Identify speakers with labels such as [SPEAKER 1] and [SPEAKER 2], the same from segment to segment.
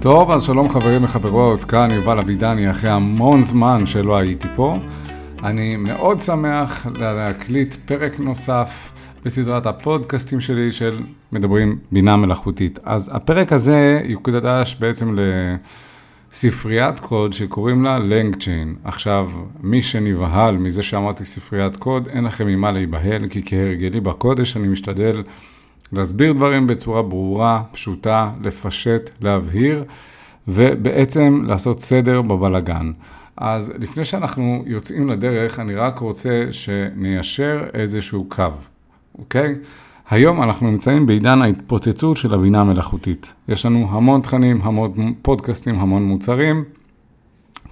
[SPEAKER 1] טוב, אז שלום חברים וחברות, כאן יובל אבידני, אחרי המון זמן שלא הייתי פה. אני מאוד שמח להקליט פרק נוסף בסדרת הפודקאסטים שלי של מדברים בינה מלאכותית. אז הפרק הזה יוקדש בעצם לספריית קוד שקוראים לה LangChain. עכשיו, מי שנבהל מזה שאמרתי ספריית קוד, אין לכם ממה להיבהל, כי כהרגלי בקודש אני משתדל להסביר דברים בצורה ברורה, פשוטה, לפשט, להבהיר, ובעצם לעשות סדר בבלגן. אז לפני שאנחנו יוצאים לדרך, אני רק רוצה שניישר איזשהו קו, אוקיי? היום אנחנו נמצאים בעידן ההתפוצצות של הבינה המלאכותית. יש לנו המון תכנים, המון פודקאסטים, המון מוצרים,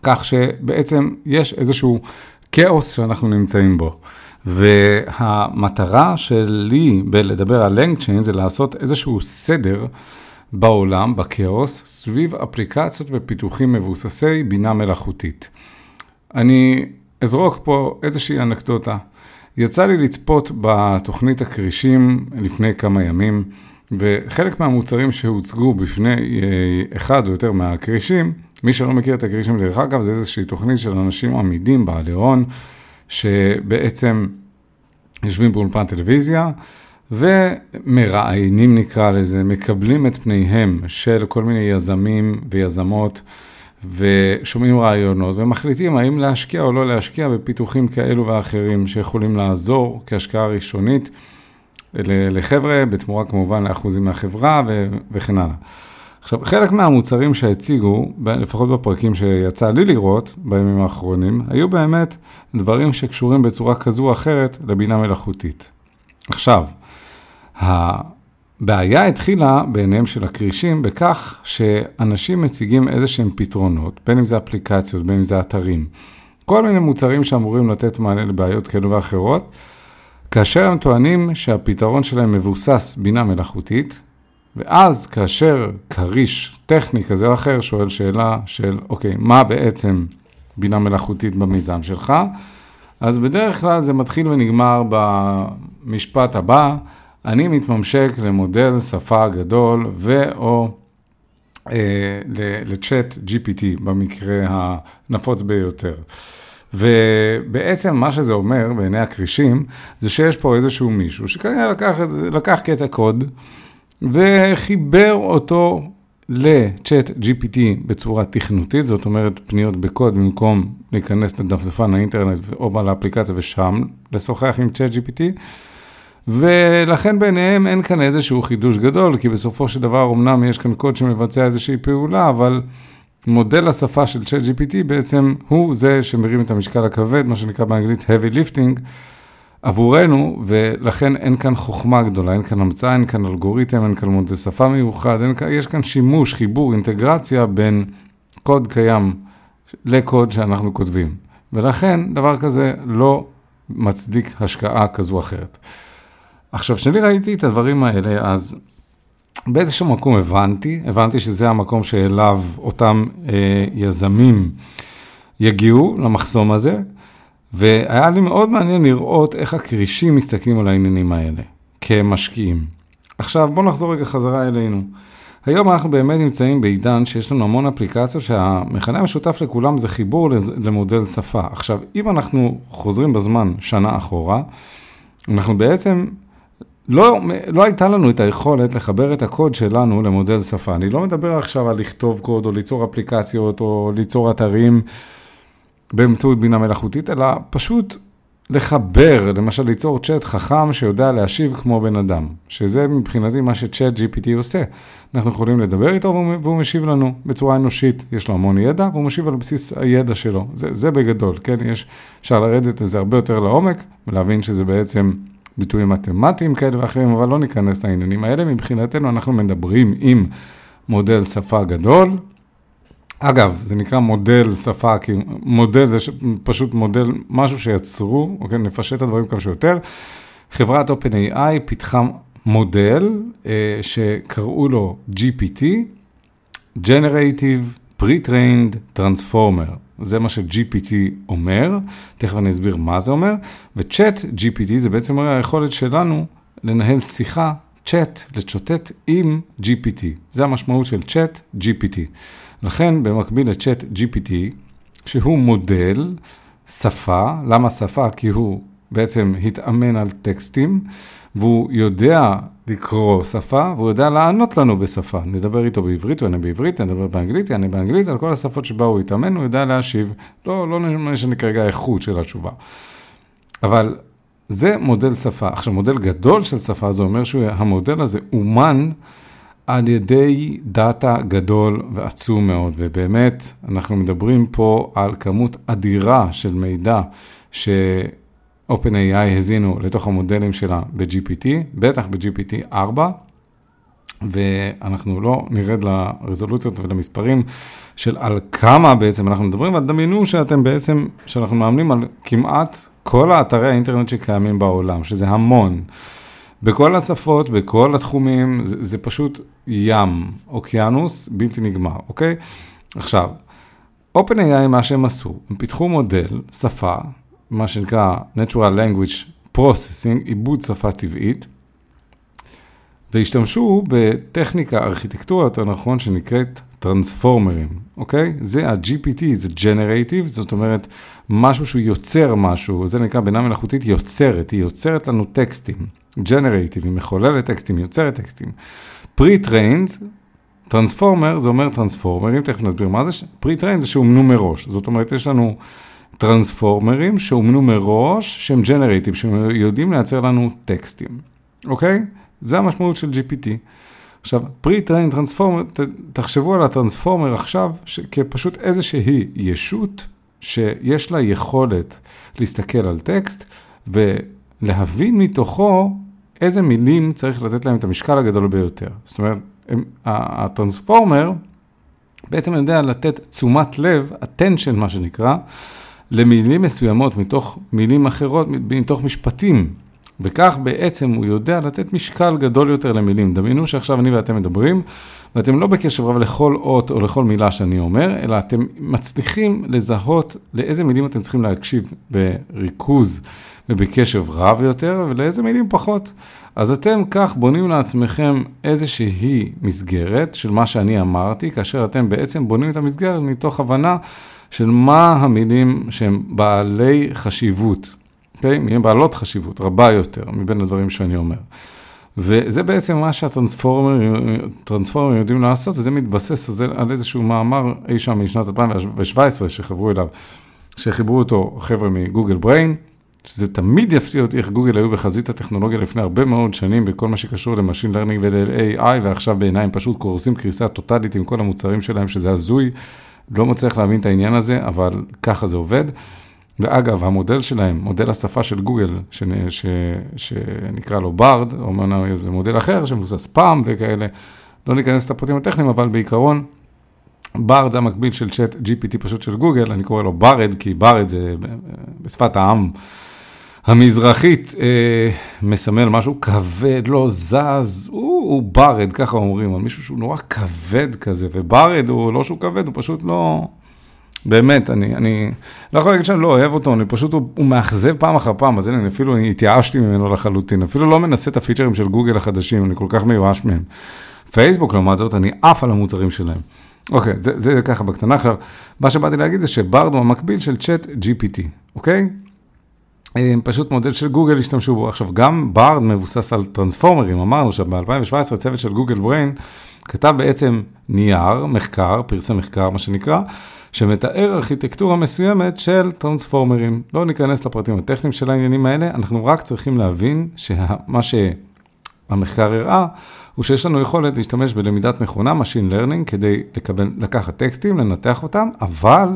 [SPEAKER 1] כך שבעצם יש איזשהו כאוס שאנחנו נמצאים בו. והמטרה שלי בלדבר על לנגצ'יין זה לעשות איזשהו סדר בעולם, בכאוס, סביב אפליקציות ופיתוחים מבוססי בינה מלאכותית. אני אזרוק פה איזושהי אנקדוטה. יצא לי לצפות בתוכנית הכרישים לפני כמה ימים, וחלק מהמוצרים שהוצגו בפני אה, אחד או יותר מהכרישים, מי שלא מכיר את הכרישים דרך אגב, זה איזושהי תוכנית של אנשים עמידים, בעלי הון, שבעצם יושבים באולפן טלוויזיה ומראיינים נקרא לזה, מקבלים את פניהם של כל מיני יזמים ויזמות ושומעים רעיונות ומחליטים האם להשקיע או לא להשקיע בפיתוחים כאלו ואחרים שיכולים לעזור כהשקעה ראשונית לחבר'ה, בתמורה כמובן לאחוזים מהחברה וכן הלאה. עכשיו, חלק מהמוצרים שהציגו, לפחות בפרקים שיצא לי לראות בימים האחרונים, היו באמת דברים שקשורים בצורה כזו או אחרת לבינה מלאכותית. עכשיו, הבעיה התחילה בעיניהם של הכרישים בכך שאנשים מציגים איזה שהם פתרונות, בין אם זה אפליקציות, בין אם זה אתרים, כל מיני מוצרים שאמורים לתת מענה לבעיות כאלו ואחרות, כאשר הם טוענים שהפתרון שלהם מבוסס בינה מלאכותית, ואז כאשר כריש טכני כזה או אחר שואל שאלה של, אוקיי, מה בעצם בינה מלאכותית במיזם שלך? אז בדרך כלל זה מתחיל ונגמר במשפט הבא, אני מתממשק למודל שפה גדול ו/או אה, לצ'אט GPT במקרה הנפוץ ביותר. ובעצם מה שזה אומר בעיני הכרישים, זה שיש פה איזשהו מישהו שכנראה לקח, לקח קטע קוד, וחיבר אותו לצ'אט GPT בצורה תכנותית, זאת אומרת פניות בקוד במקום להיכנס לדפדפן האינטרנט או לאפליקציה ושם לשוחח עם צ'אט GPT. ולכן ביניהם אין כאן איזשהו חידוש גדול, כי בסופו של דבר אמנם יש כאן קוד שמבצע איזושהי פעולה, אבל מודל השפה של צ'אט GPT בעצם הוא זה שמרים את המשקל הכבד, מה שנקרא באנגלית heavy lifting. עבורנו, ולכן אין כאן חוכמה גדולה, אין כאן המצאה, אין כאן אלגוריתם, אין כאן מודל שפה מיוחד, אין, יש כאן שימוש, חיבור, אינטגרציה בין קוד קיים לקוד שאנחנו כותבים. ולכן דבר כזה לא מצדיק השקעה כזו או אחרת. עכשיו, כשאני ראיתי את הדברים האלה, אז באיזשהו מקום הבנתי, הבנתי שזה המקום שאליו אותם אה, יזמים יגיעו, למחסום הזה. והיה לי מאוד מעניין לראות איך הכרישים מסתכלים על העניינים האלה, כמשקיעים. עכשיו, בואו נחזור רגע חזרה אלינו. היום אנחנו באמת נמצאים בעידן שיש לנו המון אפליקציות שהמכנה המשותף לכולם זה חיבור למודל שפה. עכשיו, אם אנחנו חוזרים בזמן שנה אחורה, אנחנו בעצם, לא, לא הייתה לנו את היכולת לחבר את הקוד שלנו למודל שפה. אני לא מדבר עכשיו על לכתוב קוד או ליצור אפליקציות או ליצור אתרים. באמצעות בינה מלאכותית, אלא פשוט לחבר, למשל ליצור צ'אט חכם שיודע להשיב כמו בן אדם, שזה מבחינתי מה שצ'אט GPT עושה. אנחנו יכולים לדבר איתו והוא משיב לנו בצורה אנושית, יש לו המון ידע והוא משיב על בסיס הידע שלו, זה, זה בגדול, כן? יש, אפשר לרדת לזה הרבה יותר לעומק ולהבין שזה בעצם ביטויים מתמטיים כאלה ואחרים, אבל לא ניכנס לעניינים האלה, מבחינתנו אנחנו מדברים עם מודל שפה גדול, אגב, זה נקרא מודל שפה, כי מודל זה פשוט מודל, משהו שיצרו, אוקיי, נפשט את הדברים כמה שיותר. חברת OpenAI פיתחה מודל אה, שקראו לו GPT, Generative Pre-Trained Transformer. זה מה ש-GPT אומר, תכף אני אסביר מה זה אומר, ו-Chat GPT זה בעצם אומר היכולת שלנו לנהל שיחה, צ'אט, לצ'וטט עם GPT. זה המשמעות של צ'אט GPT. לכן, במקביל לצ'אט GPT, שהוא מודל שפה, למה שפה? כי הוא בעצם התאמן על טקסטים, והוא יודע לקרוא שפה, והוא יודע לענות לנו בשפה. נדבר איתו בעברית, הוא יענה בעברית, נדבר באנגלית, יענה באנגלית, על כל השפות שבה הוא התאמן, הוא יודע להשיב. לא, לא משנה כרגע האיכות של התשובה. אבל זה מודל שפה. עכשיו, מודל גדול של שפה, זה אומר שהמודל הזה אומן על ידי דאטה גדול ועצום מאוד, ובאמת, אנחנו מדברים פה על כמות אדירה של מידע ש... OpenAI הזינו לתוך המודלים שלה ב-GPT, בטח ב-GPT 4, ואנחנו לא נרד לרזולוציות ולמספרים של על כמה בעצם אנחנו מדברים, אבל דמיינו שאתם בעצם, שאנחנו מאמנים על כמעט כל האתרי האינטרנט שקיימים בעולם, שזה המון. בכל השפות, בכל התחומים, זה, זה פשוט ים, אוקיינוס בלתי נגמר, אוקיי? עכשיו, OpenAI, מה שהם עשו, הם פיתחו מודל, שפה, מה שנקרא Natural Language Processing, עיבוד שפה טבעית, והשתמשו בטכניקה, ארכיטקטורה יותר נכון, שנקראת טרנספורמרים, אוקיי? זה ה-GPT, זה Generative, זאת אומרת, משהו שהוא יוצר משהו, זה נקרא בינה מלאכותית יוצרת, היא יוצרת לנו טקסטים. Generative, היא מחוללת טקסטים, יוצרת טקסטים. Pre-trained, טרנספורמר, זה אומר טרנספורמרים, תכף נסביר מה זה, Pre-trained זה שאומנו מראש, זאת אומרת, יש לנו... טרנספורמרים שאומנו מראש, שהם ג'נרטיב, שהם יודעים לייצר לנו טקסטים, אוקיי? זה המשמעות של GPT. עכשיו, pre-train טרנספורמר, תחשבו על הטרנספורמר עכשיו כפשוט איזושהי ישות שיש לה יכולת להסתכל על טקסט ולהבין מתוכו איזה מילים צריך לתת להם את המשקל הגדול ביותר. זאת אומרת, הטרנספורמר בעצם יודע לתת תשומת לב, attention מה שנקרא, למילים מסוימות מתוך מילים אחרות, מתוך משפטים. וכך בעצם הוא יודע לתת משקל גדול יותר למילים. דמיינו שעכשיו אני ואתם מדברים, ואתם לא בקשב רב לכל אות או לכל מילה שאני אומר, אלא אתם מצליחים לזהות לאיזה מילים אתם צריכים להקשיב בריכוז ובקשב רב יותר, ולאיזה מילים פחות. אז אתם כך בונים לעצמכם איזושהי מסגרת של מה שאני אמרתי, כאשר אתם בעצם בונים את המסגרת מתוך הבנה של מה המילים שהם בעלי חשיבות, אוקיי? מילים בעלות חשיבות רבה יותר מבין הדברים שאני אומר. וזה בעצם מה שהטרנספורמרים יודעים לעשות, וזה מתבסס על איזשהו מאמר אי שם משנת 2017 שחברו אליו, שחיברו אותו חבר'ה מגוגל בריין, שזה תמיד יפתיע אותי איך גוגל היו בחזית הטכנולוגיה לפני הרבה מאוד שנים בכל מה שקשור ל machine learning ול-AI, ועכשיו בעיניי הם פשוט קורסים קריסה טוטאלית עם כל המוצרים שלהם, שזה הזוי. לא מצליח להבין את העניין הזה, אבל ככה זה עובד. ואגב, המודל שלהם, מודל השפה של גוגל, ש, ש, שנקרא לו ברד, או אמרנו איזה מודל אחר שמבוסס PaLM וכאלה, לא ניכנס לפרטים הטכניים, אבל בעיקרון, ברד זה המקביל של צ'אט GPT פשוט של גוגל, אני קורא לו ברד, כי ברד זה בשפת העם. המזרחית אה, מסמל משהו כבד, לא זז, הוא, הוא ברד, ככה אומרים, על מישהו שהוא נורא כבד כזה, וברד הוא לא שהוא כבד, הוא פשוט לא... באמת, אני, אני לא יכול להגיד שאני לא אוהב אותו, אני פשוט, הוא, הוא מאכזב פעם אחר פעם, אז הנה, אני אפילו אני התייאשתי ממנו לחלוטין, אפילו לא מנסה את הפיצ'רים של גוגל החדשים, אני כל כך מיואש מהם. פייסבוק, לעומת זאת, אני עף על המוצרים שלהם. אוקיי, זה, זה ככה בקטנה. עכשיו, מה שבאתי להגיד זה שברד הוא המקביל של צ'אט GPT, אוקיי? אה, פשוט מודל של גוגל השתמשו בו. עכשיו, גם ברד מבוסס על טרנספורמרים, אמרנו שב-2017 צוות של גוגל בריין כתב בעצם נייר, מחקר, פרסם מחקר, מה שנקרא, שמתאר ארכיטקטורה מסוימת של טרנספורמרים. לא ניכנס לפרטים הטכניים של העניינים האלה, אנחנו רק צריכים להבין שמה שהמחקר הראה, הוא שיש לנו יכולת להשתמש בלמידת מכונה, Machine Learning, כדי לקבל, לקחת טקסטים, לנתח אותם, אבל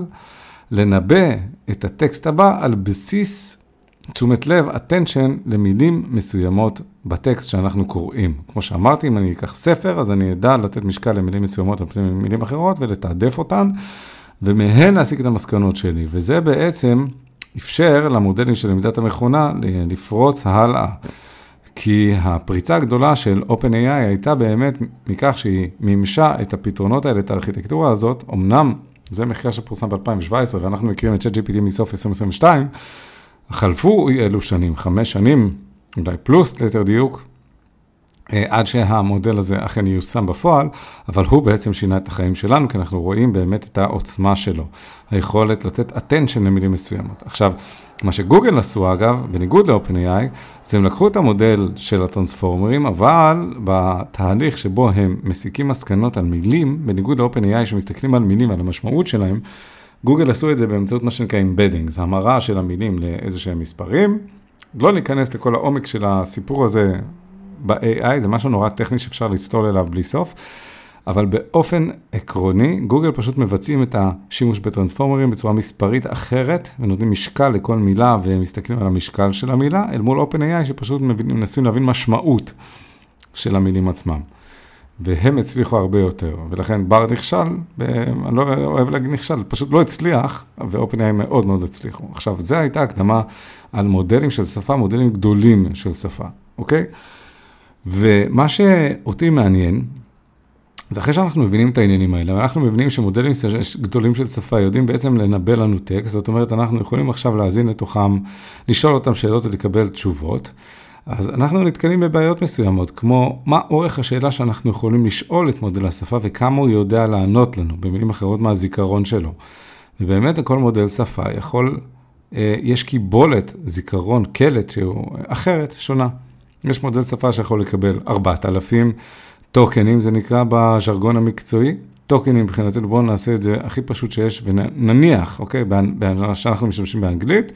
[SPEAKER 1] לנבא את הטקסט הבא על בסיס תשומת לב, attention, למילים מסוימות בטקסט שאנחנו קוראים. כמו שאמרתי, אם אני אקח ספר, אז אני אדע לתת משקל למילים מסוימות על פני מילים אחרות ולתעדף אותן, ומהן להסיק את המסקנות שלי. וזה בעצם אפשר למודלים של למידת המכונה לפרוץ הלאה. כי הפריצה הגדולה של OpenAI הייתה באמת מכך שהיא מימשה את הפתרונות האלה, את הארכיטקטורה הזאת, אמנם זה מחקר שפורסם ב-2017, ואנחנו מכירים את ChatGPT מסוף 2022, חלפו אלו שנים, חמש שנים, אולי פלוס ליתר דיוק, אה, עד שהמודל הזה אכן ייושם בפועל, אבל הוא בעצם שינה את החיים שלנו, כי אנחנו רואים באמת את העוצמה שלו, היכולת לתת attention למילים מסוימות. עכשיו, מה שגוגל עשו אגב, בניגוד ל-OpenAI, זה הם לקחו את המודל של הטרנספורמרים, אבל בתהליך שבו הם מסיקים מסקנות על מילים, בניגוד ל-OpenAI שמסתכלים על מילים ועל המשמעות שלהם, גוגל עשו את זה באמצעות מה שנקרא embedding, זה המרה של המילים לאיזה שהם מספרים. לא ניכנס לכל העומק של הסיפור הזה ב-AI, זה משהו נורא טכני שאפשר לצלול אליו בלי סוף, אבל באופן עקרוני, גוגל פשוט מבצעים את השימוש בטרנספורמרים בצורה מספרית אחרת, ונותנים משקל לכל מילה ומסתכלים על המשקל של המילה, אל מול OpenAI שפשוט מנסים להבין משמעות של המילים עצמם. והם הצליחו הרבה יותר, ולכן בר נכשל, אני לא אוהב להגיד נכשל, פשוט לא הצליח, ו-OpenAI מאוד מאוד הצליחו. עכשיו, זו הייתה הקדמה על מודלים של שפה, מודלים גדולים של שפה, אוקיי? ומה שאותי מעניין, זה אחרי שאנחנו מבינים את העניינים האלה, ואנחנו מבינים שמודלים גדולים של שפה יודעים בעצם לנבא לנו טקסט, זאת אומרת, אנחנו יכולים עכשיו להאזין לתוכם, לשאול אותם שאלות ולקבל תשובות. אז אנחנו נתקלים בבעיות מסוימות, כמו מה אורך השאלה שאנחנו יכולים לשאול את מודל השפה וכמה הוא יודע לענות לנו, במילים אחרות מהזיכרון שלו. ובאמת לכל מודל שפה יכול, אה, יש קיבולת, זיכרון, קלט שהוא אחרת, שונה. יש מודל שפה שיכול לקבל 4,000 טוקנים, זה נקרא בז'רגון המקצועי. טוקנים מבחינתנו, בואו נעשה את זה הכי פשוט שיש, ונניח, אוקיי, שאנחנו משתמשים באנגלית,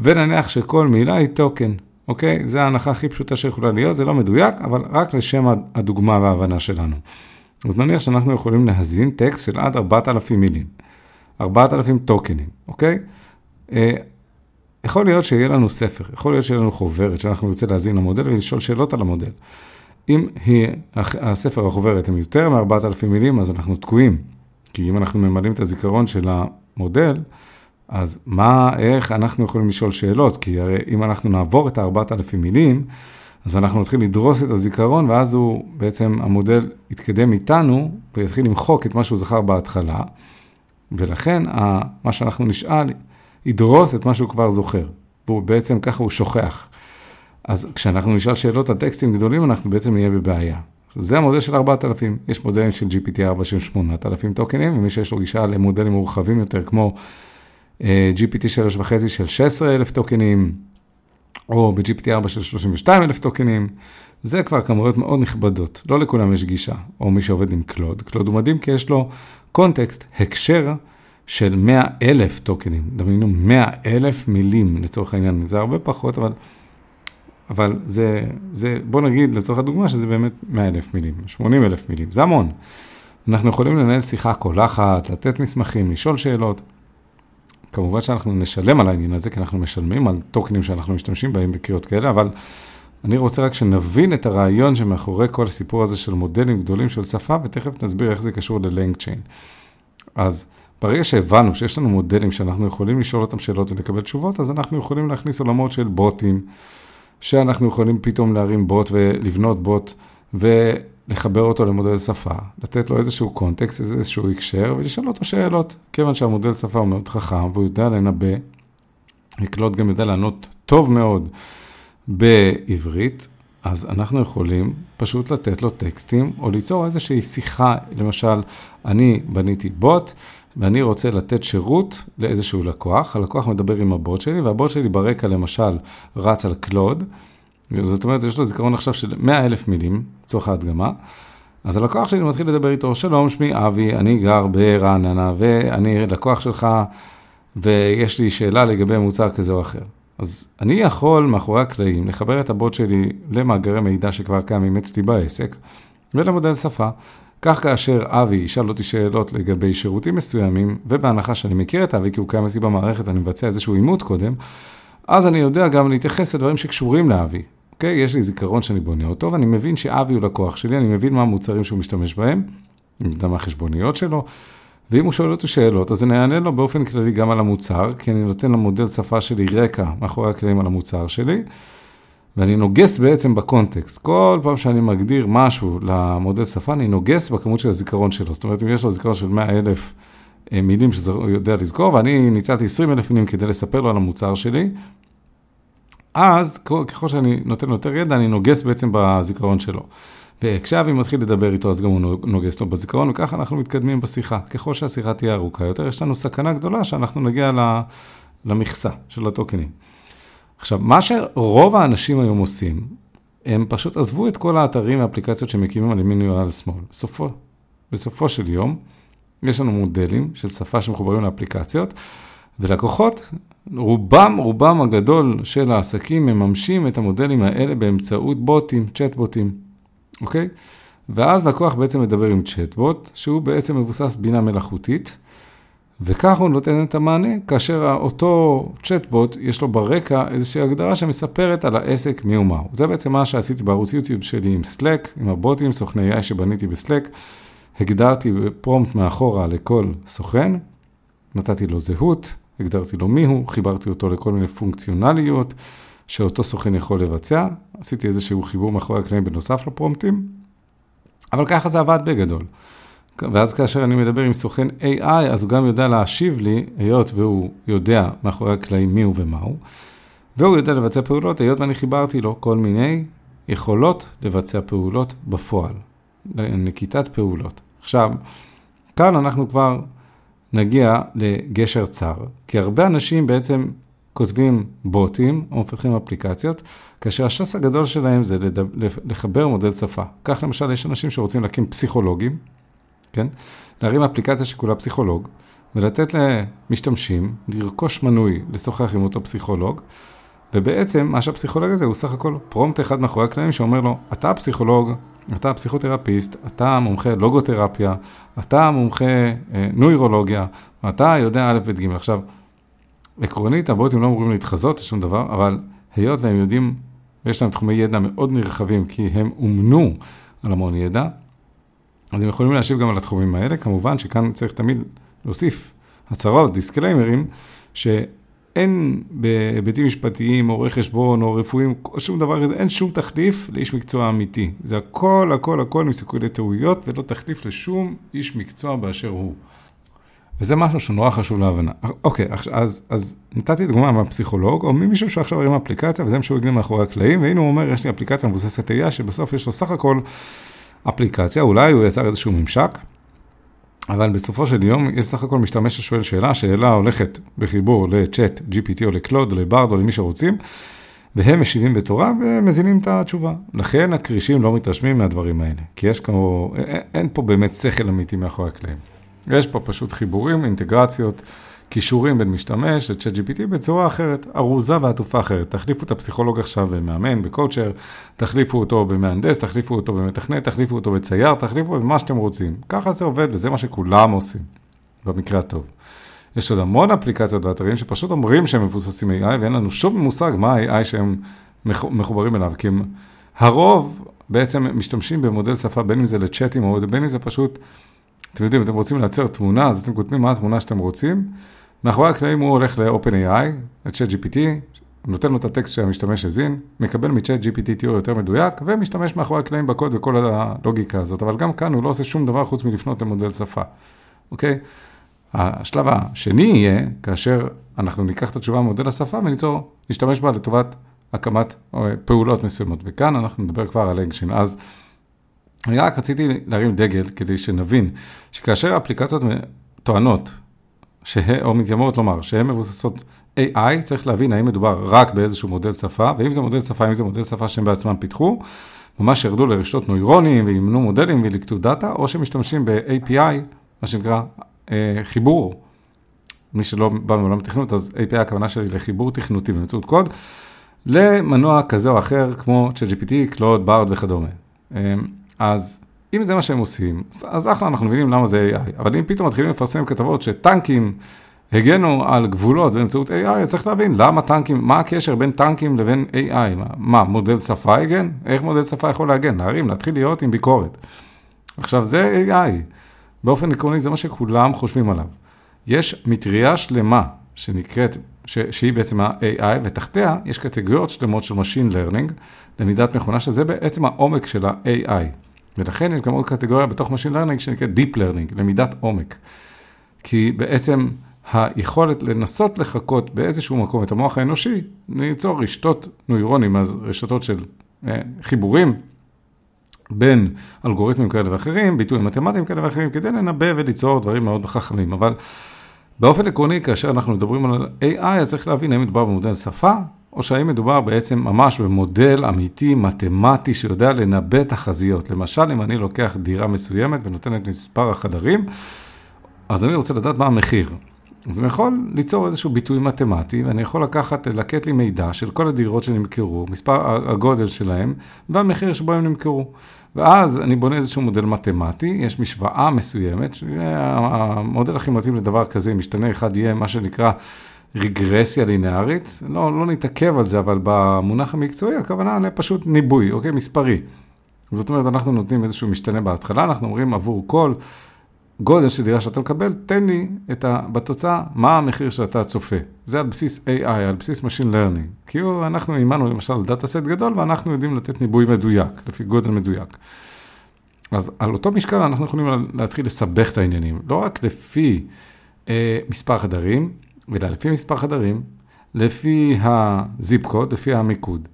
[SPEAKER 1] ונניח שכל מילה היא טוקן, אוקיי? זו ההנחה הכי פשוטה שיכולה להיות, זה לא מדויק, אבל רק לשם הדוגמה וההבנה שלנו. אז נניח שאנחנו יכולים להזין טקסט של עד 4,000 מילים, 4,000 טוקנים, אוקיי? אה, יכול להיות שיהיה לנו ספר, יכול להיות שיהיה לנו חוברת שאנחנו נרצה להזין למודל ולשאול שאלות על המודל. אם היא, הספר, החוברת, הם יותר מ-4,000 מילים, אז אנחנו תקועים. כי אם אנחנו ממלאים את הזיכרון של המודל, אז מה, איך אנחנו יכולים לשאול שאלות? כי הרי אם אנחנו נעבור את ה-4,000 מילים, אז אנחנו נתחיל לדרוס את הזיכרון, ואז הוא, בעצם המודל יתקדם איתנו, ויתחיל למחוק את מה שהוא זכר בהתחלה, ולכן מה שאנחנו נשאל, ידרוס את מה שהוא כבר זוכר. והוא בעצם, ככה הוא שוכח. אז כשאנחנו נשאל שאלות על טקסטים גדולים, אנחנו בעצם נהיה בבעיה. זה המודל של 4,000, יש מודלים של GPT-4 של 8,000 טוקנים, ומי שיש לו גישה למודלים מורחבים יותר, כמו GPT 3.5 של 16,000 טוקנים, או ב-GPT-4 של 32,000 טוקנים, זה כבר כמויות מאוד נכבדות, לא לכולם יש גישה, או מי שעובד עם קלוד. קלוד הוא מדהים כי יש לו קונטקסט, הקשר של 100,000 טוקנים. דמיינו 100,000 מילים לצורך העניין, זה הרבה פחות, אבל... אבל זה, זה, בוא נגיד לצורך הדוגמה שזה באמת 100 אלף מילים, 80 אלף מילים, זה המון. אנחנו יכולים לנהל שיחה קולחת, לתת מסמכים, לשאול שאלות. כמובן שאנחנו נשלם על העניין הזה, כי אנחנו משלמים על טוקנים שאנחנו משתמשים בהם בקריאות כאלה, אבל אני רוצה רק שנבין את הרעיון שמאחורי כל הסיפור הזה של מודלים גדולים של שפה, ותכף נסביר איך זה קשור ללנג צ'יין. אז ברגע שהבנו שיש לנו מודלים שאנחנו יכולים לשאול אותם שאלות ולקבל תשובות, אז אנחנו יכולים להכניס עולמות של בוטים. שאנחנו יכולים פתאום להרים בוט ולבנות בוט ולחבר אותו למודל שפה, לתת לו איזשהו קונטקסט, איזשהו הקשר ולשאול אותו שאלות. כיוון שהמודל שפה הוא מאוד חכם והוא יודע לנבא, לקלוט גם יודע לענות טוב מאוד בעברית, אז אנחנו יכולים פשוט לתת לו טקסטים או ליצור איזושהי שיחה, למשל, אני בניתי בוט, ואני רוצה לתת שירות לאיזשהו לקוח, הלקוח מדבר עם הבוט שלי, והבוט שלי ברקע למשל רץ על קלוד, זאת אומרת, יש לו זיכרון עכשיו של 100 אלף מילים, לצורך ההדגמה, אז הלקוח שלי מתחיל לדבר איתו, שלום, שמי אבי, אני גר ברעננה, ואני לקוח שלך, ויש לי שאלה לגבי מוצר כזה או אחר. אז אני יכול מאחורי הקלעים לחבר את הבוט שלי למאגרי מידע שכבר קיימים אצלי בעסק, ולמודל שפה. כך כאשר אבי ישאל אותי שאלות לגבי שירותים מסוימים, ובהנחה שאני מכיר את אבי כי הוא קיים אצלי במערכת, אני מבצע איזשהו עימות קודם, אז אני יודע גם להתייחס לדברים שקשורים לאבי. אוקיי? יש לי זיכרון שאני בונה אותו, ואני מבין שאבי הוא לקוח שלי, אני מבין מה המוצרים שהוא משתמש בהם, אני יודע מה החשבוניות שלו, ואם הוא שואל אותי שאלות, אז אני אענה לו באופן כללי גם על המוצר, כי אני נותן למודל שפה שלי רקע מאחורי הקלעים על המוצר שלי. ואני נוגס בעצם בקונטקסט. כל פעם שאני מגדיר משהו למודל שפה, אני נוגס בכמות של הזיכרון שלו. זאת אומרת, אם יש לו זיכרון של 100 אלף אה, מילים שהוא יודע לזכור, ואני ניצלתי 20 אלף מילים כדי לספר לו על המוצר שלי, אז ככל שאני נותן יותר ידע, אני נוגס בעצם בזיכרון שלו. וכשאבי מתחיל לדבר איתו, אז גם הוא נוגס לו בזיכרון, וככה אנחנו מתקדמים בשיחה. ככל שהשיחה תהיה ארוכה יותר, יש לנו סכנה גדולה שאנחנו נגיע למכסה של הטוקנים. עכשיו, מה שרוב האנשים היום עושים, הם פשוט עזבו את כל האתרים והאפליקציות שמקימים על ימין ועל שמאל. בסופו, בסופו של יום, יש לנו מודלים של שפה שמחוברים לאפליקציות, ולקוחות, רובם, רובם הגדול של העסקים מממשים את המודלים האלה באמצעות בוטים, צ'אט בוטים, אוקיי? ואז לקוח בעצם מדבר עם צ'אטבוט, שהוא בעצם מבוסס בינה מלאכותית, וכך הוא נותן את המענה, כאשר אותו צ'טבוט, יש לו ברקע איזושהי הגדרה שמספרת על העסק מי ומהו. זה בעצם מה שעשיתי בערוץ יוטיוב שלי עם Slack, עם הבוטים, סוכני AI שבניתי בסלק. הגדרתי פרומפט מאחורה לכל סוכן, נתתי לו זהות, הגדרתי לו מי הוא, חיברתי אותו לכל מיני פונקציונליות שאותו סוכן יכול לבצע, עשיתי איזשהו חיבור מאחורי הקלעים בנוסף לפרומפטים, אבל ככה זה עבד בגדול. ואז כאשר אני מדבר עם סוכן AI, אז הוא גם יודע להשיב לי, היות והוא יודע מאחורי הקלעים מי הוא ומה הוא, והוא יודע לבצע פעולות, היות ואני חיברתי לו כל מיני יכולות לבצע פעולות בפועל, נקיטת פעולות. עכשיו, כאן אנחנו כבר נגיע לגשר צר, כי הרבה אנשים בעצם כותבים בוטים או מפתחים אפליקציות, כאשר השס הגדול שלהם זה לדבר, לחבר מודל שפה. כך למשל, יש אנשים שרוצים להקים פסיכולוגים, כן? להרים אפליקציה שכולה פסיכולוג, ולתת למשתמשים לרכוש מנוי לשוחח עם אותו פסיכולוג, ובעצם מה שהפסיכולוג הזה הוא סך הכל פרומט אחד מאחורי הקלעים שאומר לו, אתה פסיכולוג, אתה פסיכותרפיסט, אתה מומחה לוגותרפיה, אתה מומחה אה, נוירולוגיה, אתה יודע א', ב', ג'. עכשיו, עקרונית הבוטים לא אמורים להתחזות לשום דבר, אבל היות והם יודעים, יש להם תחומי ידע מאוד נרחבים, כי הם אומנו על המון ידע, אז הם יכולים להשיב גם על התחומים האלה, כמובן שכאן צריך תמיד להוסיף הצהרות, דיסקליימרים, שאין בהיבטים משפטיים או רואי חשבון או רפואיים, שום דבר כזה, אין שום תחליף לאיש מקצוע אמיתי. זה הכל, הכל, הכל עם סיכוי לטעויות ולא תחליף לשום איש מקצוע באשר הוא. וזה משהו שנורא חשוב להבנה. אוקיי, אז, אז נתתי דוגמה מהפסיכולוג, או ממישהו שעכשיו הרים אפליקציה, וזה מה שהוא הגדיר מאחורי הקלעים, והנה הוא אומר, יש לי אפליקציה מבוססת AI, שבסוף יש לו סך הכל אפליקציה, אולי הוא יצר איזשהו ממשק, אבל בסופו של יום יש סך הכל משתמש ששואל שאלה, שאלה הולכת בחיבור לצ'אט, GPT או לקלוד, לברד או למי שרוצים, והם משיבים בתורה ומזינים את התשובה. לכן הכרישים לא מתרשמים מהדברים האלה, כי יש כמו, אין פה באמת שכל אמיתי מאחורי הקלעים. יש פה פשוט חיבורים, אינטגרציות. כישורים בין משתמש ל-chat GPT בצורה אחרת, ארוזה ועטופה אחרת. תחליפו את הפסיכולוג עכשיו במאמן, בקואוצ'ר, תחליפו אותו במהנדס, תחליפו אותו במתכנת, תחליפו אותו בצייר, תחליפו במה שאתם רוצים. ככה זה עובד וזה מה שכולם עושים, במקרה הטוב. יש עוד המון אפליקציות ואתרים שפשוט אומרים שהם מבוססים AI ואין לנו שום מושג מה ה-AI שהם מחוברים אליו, כי הם הרוב בעצם משתמשים במודל שפה, בין אם זה לצ'אטים או בין אם זה פשוט, אתם יודעים, אתם רוצים לייצר תמונה, אז אתם כותבים מה התמונה שאתם רוצים. מאחורי הקלעים הוא הולך ל-OpenAI, ל-Chat GPT, נותן לו את הטקסט שהמשתמש הזין, מקבל מ-Chat GPT תיאור יותר מדויק, ומשתמש מאחורי הקלעים בקוד וכל הלוגיקה הזאת. אבל גם כאן הוא לא עושה שום דבר חוץ מלפנות למודל שפה, אוקיי? השלב השני יהיה, כאשר אנחנו ניקח את התשובה ממודל השפה וניצור, נשתמש בה לטובת הקמת אה, פעולות מסוימות. וכאן אנחנו נדבר כבר על אקשן. אז אני רק רציתי להרים דגל כדי שנבין שכאשר האפליקציות טוענות שה, או מתיימרות לומר שהן מבוססות AI, צריך להבין האם מדובר רק באיזשהו מודל שפה, ואם זה מודל שפה, אם זה מודל שפה שהם בעצמם פיתחו, ממש ירדו לרשתות נוירונים ואימנו מודלים וליקטו דאטה, או שמשתמשים ב-API, מה שנקרא אה, חיבור. מי שלא בא מעולם התכנות, אז API הכוונה שלי לחיבור תכנותי באמצעות קוד, למנוע כזה או אחר, כמו ChatGPT, קלוד, בארד וכדומה. אה, אז אם זה מה שהם עושים, אז אחלה, אנחנו מבינים למה זה AI. אבל אם פתאום מתחילים לפרסם כתבות שטנקים הגנו על גבולות באמצעות AI, צריך להבין למה טנקים, מה הקשר בין טנקים לבין AI? מה, מה מודל שפה הגן? איך מודל שפה יכול להגן? להרים, להתחיל להיות עם ביקורת. עכשיו, זה AI. באופן עקרוני זה מה שכולם חושבים עליו. יש מטריה שלמה שנקראת, ש, שהיא בעצם ה-AI, ותחתיה יש קטגוריות שלמות של Machine Learning, למידת מכונה, שזה בעצם העומק של ה-AI. ולכן יש גם עוד קטגוריה בתוך Machine Learning שנקראת Deep Learning, למידת עומק. כי בעצם היכולת לנסות לחקות באיזשהו מקום את המוח האנושי, ליצור רשתות נוירונים, אז רשתות של אה, חיבורים בין אלגוריתמים כאלה ואחרים, ביטויים מתמטיים כאלה ואחרים, כדי לנבא וליצור דברים מאוד חכמים. אבל באופן עקרוני, כאשר אנחנו מדברים על AI, אז צריך להבין האם מדובר במודל שפה, או שהאם מדובר בעצם ממש במודל אמיתי, מתמטי, שיודע לנבא תחזיות. למשל, אם אני לוקח דירה מסוימת ונותן את מספר החדרים, אז אני רוצה לדעת מה המחיר. אז אני יכול ליצור איזשהו ביטוי מתמטי, ואני יכול לקחת, לקט לי מידע של כל הדירות שנמכרו, מספר הגודל שלהם, והמחיר שבו הם נמכרו. ואז אני בונה איזשהו מודל מתמטי, יש משוואה מסוימת, המודל הכי מתאים לדבר כזה, משתנה אחד יהיה מה שנקרא רגרסיה לינארית, לא, לא נתעכב על זה, אבל במונח המקצועי הכוונה לפשוט ניבוי, אוקיי? מספרי. זאת אומרת, אנחנו נותנים איזשהו משתנה בהתחלה, אנחנו אומרים עבור כל גודל של דירה שאתה מקבל, תן לי את ה, בתוצאה, מה המחיר שאתה צופה. זה על בסיס AI, על בסיס Machine Learning. כי אנחנו אימנו למשל דאטה סט גדול, ואנחנו יודעים לתת ניבוי מדויק, לפי גודל מדויק. אז על אותו משקל אנחנו יכולים להתחיל לסבך את העניינים, לא רק לפי אה, מספר חדרים, אלא לפי מספר חדרים, לפי הזיפ קוד, לפי המיקוד,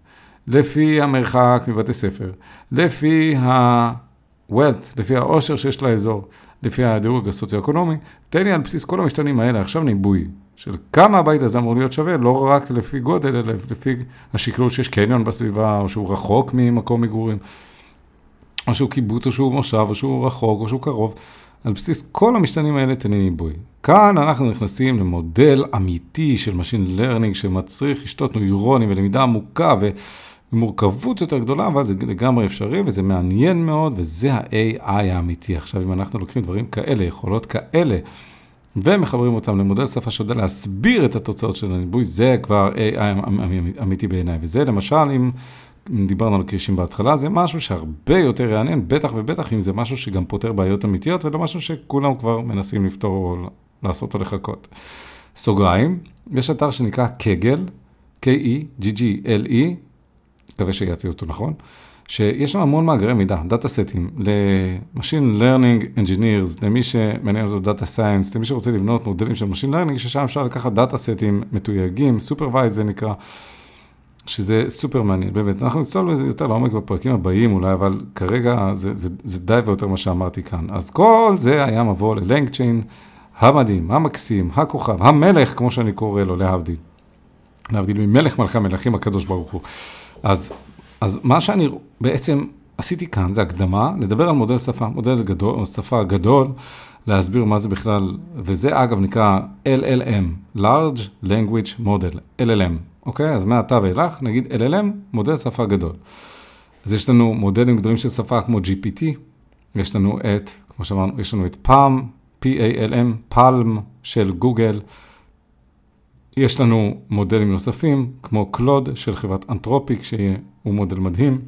[SPEAKER 1] לפי המרחק מבתי ספר, לפי ה-wealth, לפי העושר שיש לאזור, לפי הדירוג הסוציו-אקונומי, תן לי על בסיס כל המשתנים האלה עכשיו ניבוי של כמה הבית הזה אמור להיות שווה, לא רק לפי גודל, אלא לפי השקלול שיש קניון בסביבה, או שהוא רחוק ממקום מגורים, או שהוא קיבוץ, או שהוא מושב, או שהוא רחוק, או שהוא קרוב. על בסיס כל המשתנים האלה תן לי ניבוי. כאן אנחנו נכנסים למודל אמיתי של Machine Learning שמצריך רשתות נוירונים ולמידה עמוקה ו... מורכבות יותר גדולה, אבל זה לגמרי אפשרי וזה מעניין מאוד, וזה ה-AI האמיתי. עכשיו, אם אנחנו לוקחים דברים כאלה, יכולות כאלה, ומחברים אותם למודל שפה שיודע להסביר את התוצאות של הניבוי, זה כבר AI אמיתי בעיניי. וזה למשל, אם דיברנו על קרישים בהתחלה, זה משהו שהרבה יותר יעניין, בטח ובטח אם זה משהו שגם פותר בעיות אמיתיות, ולא משהו שכולם כבר מנסים לפתור או לעשות או לחקות. סוגריים, יש אתר שנקרא Kaggle, K-E-G-G-L-E, מקווה שהגיתי אותו נכון, שיש שם המון מאגרי מידע, דאטה סטים, ל-Machine Learning Engineers, למי שמעניין אותו data science, למי שרוצה לבנות מודלים של Machine Learning, ששם אפשר לקחת דאטה סטים מתויגים, Supervised זה נקרא, שזה סופר מעניין, באמת. אנחנו נצטול בזה יותר לעומק בפרקים הבאים אולי, אבל כרגע זה, זה, זה די ויותר מה שאמרתי כאן. אז כל זה היה מבוא ללנגצ'יין המדהים, המקסים, הכוכב, המלך, כמו שאני קורא לו, להבדיל. להבדיל ממלך מלכי המלכים הקדוש ברוך הוא. אז, אז מה שאני בעצם עשיתי כאן זה הקדמה, לדבר על מודל שפה, מודל גדול, שפה גדול, להסביר מה זה בכלל, וזה אגב נקרא LLM, Large Language Model, LLM, אוקיי? אז מעתה ואילך נגיד LLM, מודל שפה גדול. אז יש לנו מודלים גדולים של שפה כמו GPT, יש לנו את, כמו שאמרנו, יש לנו את PALM, P-A-L-M, PALM של גוגל, יש לנו מודלים נוספים, כמו קלוד של חברת אנתרופיק, שהוא מודל מדהים,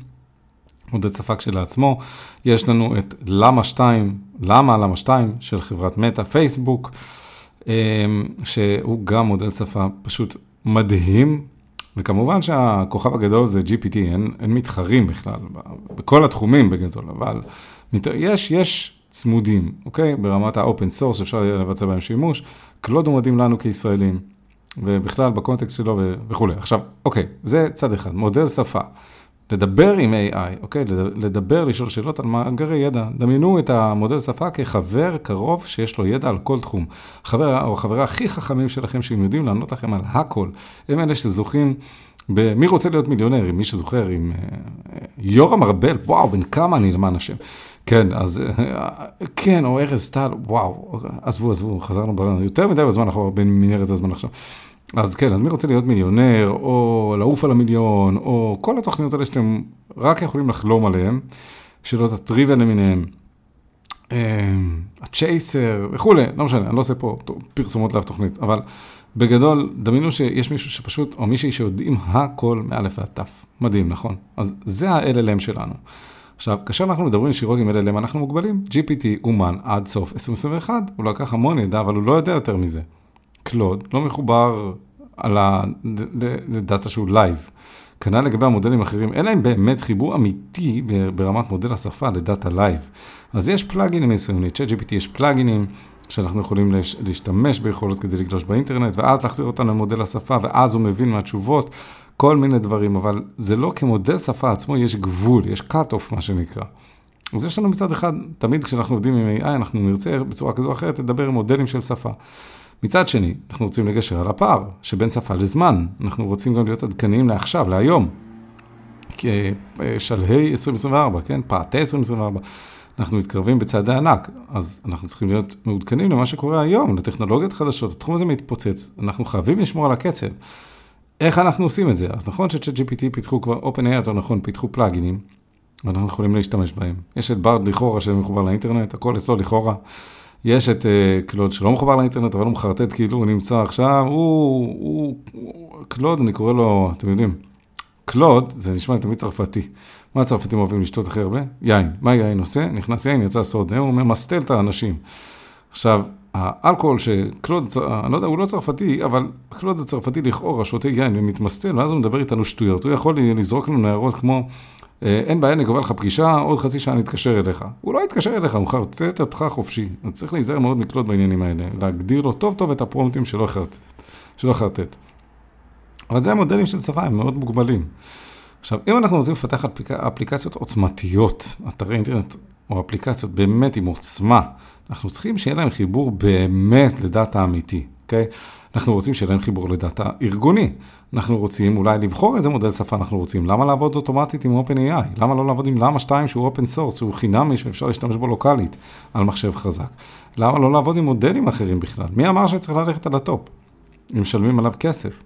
[SPEAKER 1] מודל שפה כשלעצמו. יש לנו את למה 2, למה למה 2 של חברת מטא, פייסבוק, אמ, שהוא גם מודל שפה פשוט מדהים. וכמובן שהכוכב הגדול זה GPT, אין, אין מתחרים בכלל, בכל התחומים בגדול, אבל יש, יש צמודים, אוקיי? ברמת ה-open source אפשר לבצע בהם שימוש. קלוד הוא מדהים לנו כישראלים. ובכלל בקונטקסט שלו וכולי. עכשיו, אוקיי, זה צד אחד, מודל שפה. לדבר עם AI, אוקיי? לדבר, לשאול שאלות על מאגרי ידע. דמיינו את המודל שפה כחבר קרוב שיש לו ידע על כל תחום. החבר או החברה הכי חכמים שלכם, שהם יודעים לענות לכם על הכל. הם אלה שזוכים במי רוצה להיות מיליונר, מי שזוכר, עם אה, יורם ארבל, וואו, בן כמה אני למען השם. כן, אז אה, כן, או ארז טל, וואו, עזבו, עזבו, חזרנו יותר מדי בזמן אנחנו במנהרת הזמן עכשיו. אז כן, אז מי רוצה להיות מיליונר, או לעוף על המיליון, או כל התוכניות האלה שאתם רק יכולים לחלום עליהן, שאלות הטריוויה למיניהן, אמ, הצ'ייסר וכולי, לא משנה, אני לא עושה פה פרסומות לאף תוכנית, אבל בגדול, דמיינו שיש מישהו שפשוט, או מישהי שיודעים הכל מאלף ועד תו. מדהים, נכון? אז זה ה-LLM שלנו. עכשיו, כאשר אנחנו מדברים ישירות עם LLM, אנחנו מוגבלים. GPT אומן עד סוף 2021, הוא לקח המון ידע, אבל הוא לא יודע יותר מזה. קלוד לא מחובר על הדאטה שהוא live. כנ"ל לגבי המודלים האחרים, אין להם באמת חיבור אמיתי ברמת מודל השפה לדאטה live. אז יש פלאגינים מסוימים, ל-ChatGPT יש פלאגינים שאנחנו יכולים להשתמש ביכולות כדי לגלוש באינטרנט, ואז להחזיר אותנו למודל השפה, ואז הוא מבין מהתשובות, כל מיני דברים, אבל זה לא כמודל שפה עצמו, יש גבול, יש cut-off, מה שנקרא. אז יש לנו מצד אחד, תמיד כשאנחנו עובדים עם AI, אנחנו נרצה בצורה כזו או אחרת לדבר עם מודלים של שפה. מצד שני, אנחנו רוצים לגשר על הפער שבין שפה לזמן. אנחנו רוצים גם להיות עדכניים לעכשיו, להיום. כשלהי 2024, כן? פעתי 2024. אנחנו מתקרבים בצעדי ענק, אז אנחנו צריכים להיות מעודכנים למה שקורה היום, לטכנולוגיות חדשות, התחום הזה מתפוצץ, אנחנו חייבים לשמור על הקצב. איך אנחנו עושים את זה? אז נכון ש-ChatGPT פיתחו כבר, OpenAI יותר נכון, פיתחו פלאגינים, ואנחנו יכולים להשתמש בהם. יש את ברד לכאורה שמחובר לאינטרנט, הכל אצלו לכאורה. יש את uh, קלוד שלא מחובר לאינטרנט, אבל הוא מחרטט כאילו הוא נמצא עכשיו, הוא, הוא, הוא, קלוד, אני קורא לו, אתם יודעים, קלוד, זה נשמע תמיד צרפתי. מה הצרפתים אוהבים לשתות הכי הרבה? יין. מה יין עושה? נכנס יין, יצא סוד, הוא ממסטל את האנשים. עכשיו, האלכוהול שקלוד, אני לא יודע, הוא לא צרפתי, אבל קלוד הצרפתי לכאורה שותה יין ומתמסטל, ואז הוא מדבר איתנו שטויות. הוא יכול לזרוק לנו הערות כמו, אה, אין בעיה, נקבע לך פגישה, עוד חצי שעה נתקשר אליך. הוא לא יתקשר אליך, הוא מחרטט אותך חופשי. אז צריך להיזהר מאוד מקלוד בעניינים האלה, להגדיר לו טוב טוב את הפרומטים שלא יחרטט. אבל זה המודלים של שפה, הם מאוד מוגבלים. עכשיו, אם אנחנו רוצים לפתח אפליק... אפליקציות עוצמתיות, אתרי אינטרנט או אפליקציות באמת עם עוצמה, אנחנו צריכים שיהיה להם חיבור באמת לדאטה אמיתי, אוקיי? אנחנו רוצים שיהיה להם חיבור לדאטה ארגוני. אנחנו רוצים אולי לבחור איזה מודל שפה אנחנו רוצים. למה לעבוד אוטומטית עם OpenAI? למה לא לעבוד עם למה 2 שהוא open source, שהוא חינמי ואפשר להשתמש בו לוקאלית על מחשב חזק? למה לא לעבוד עם מודלים אחרים בכלל? מי אמר שצריך ללכת על ה top? אם משלמים עליו כסף.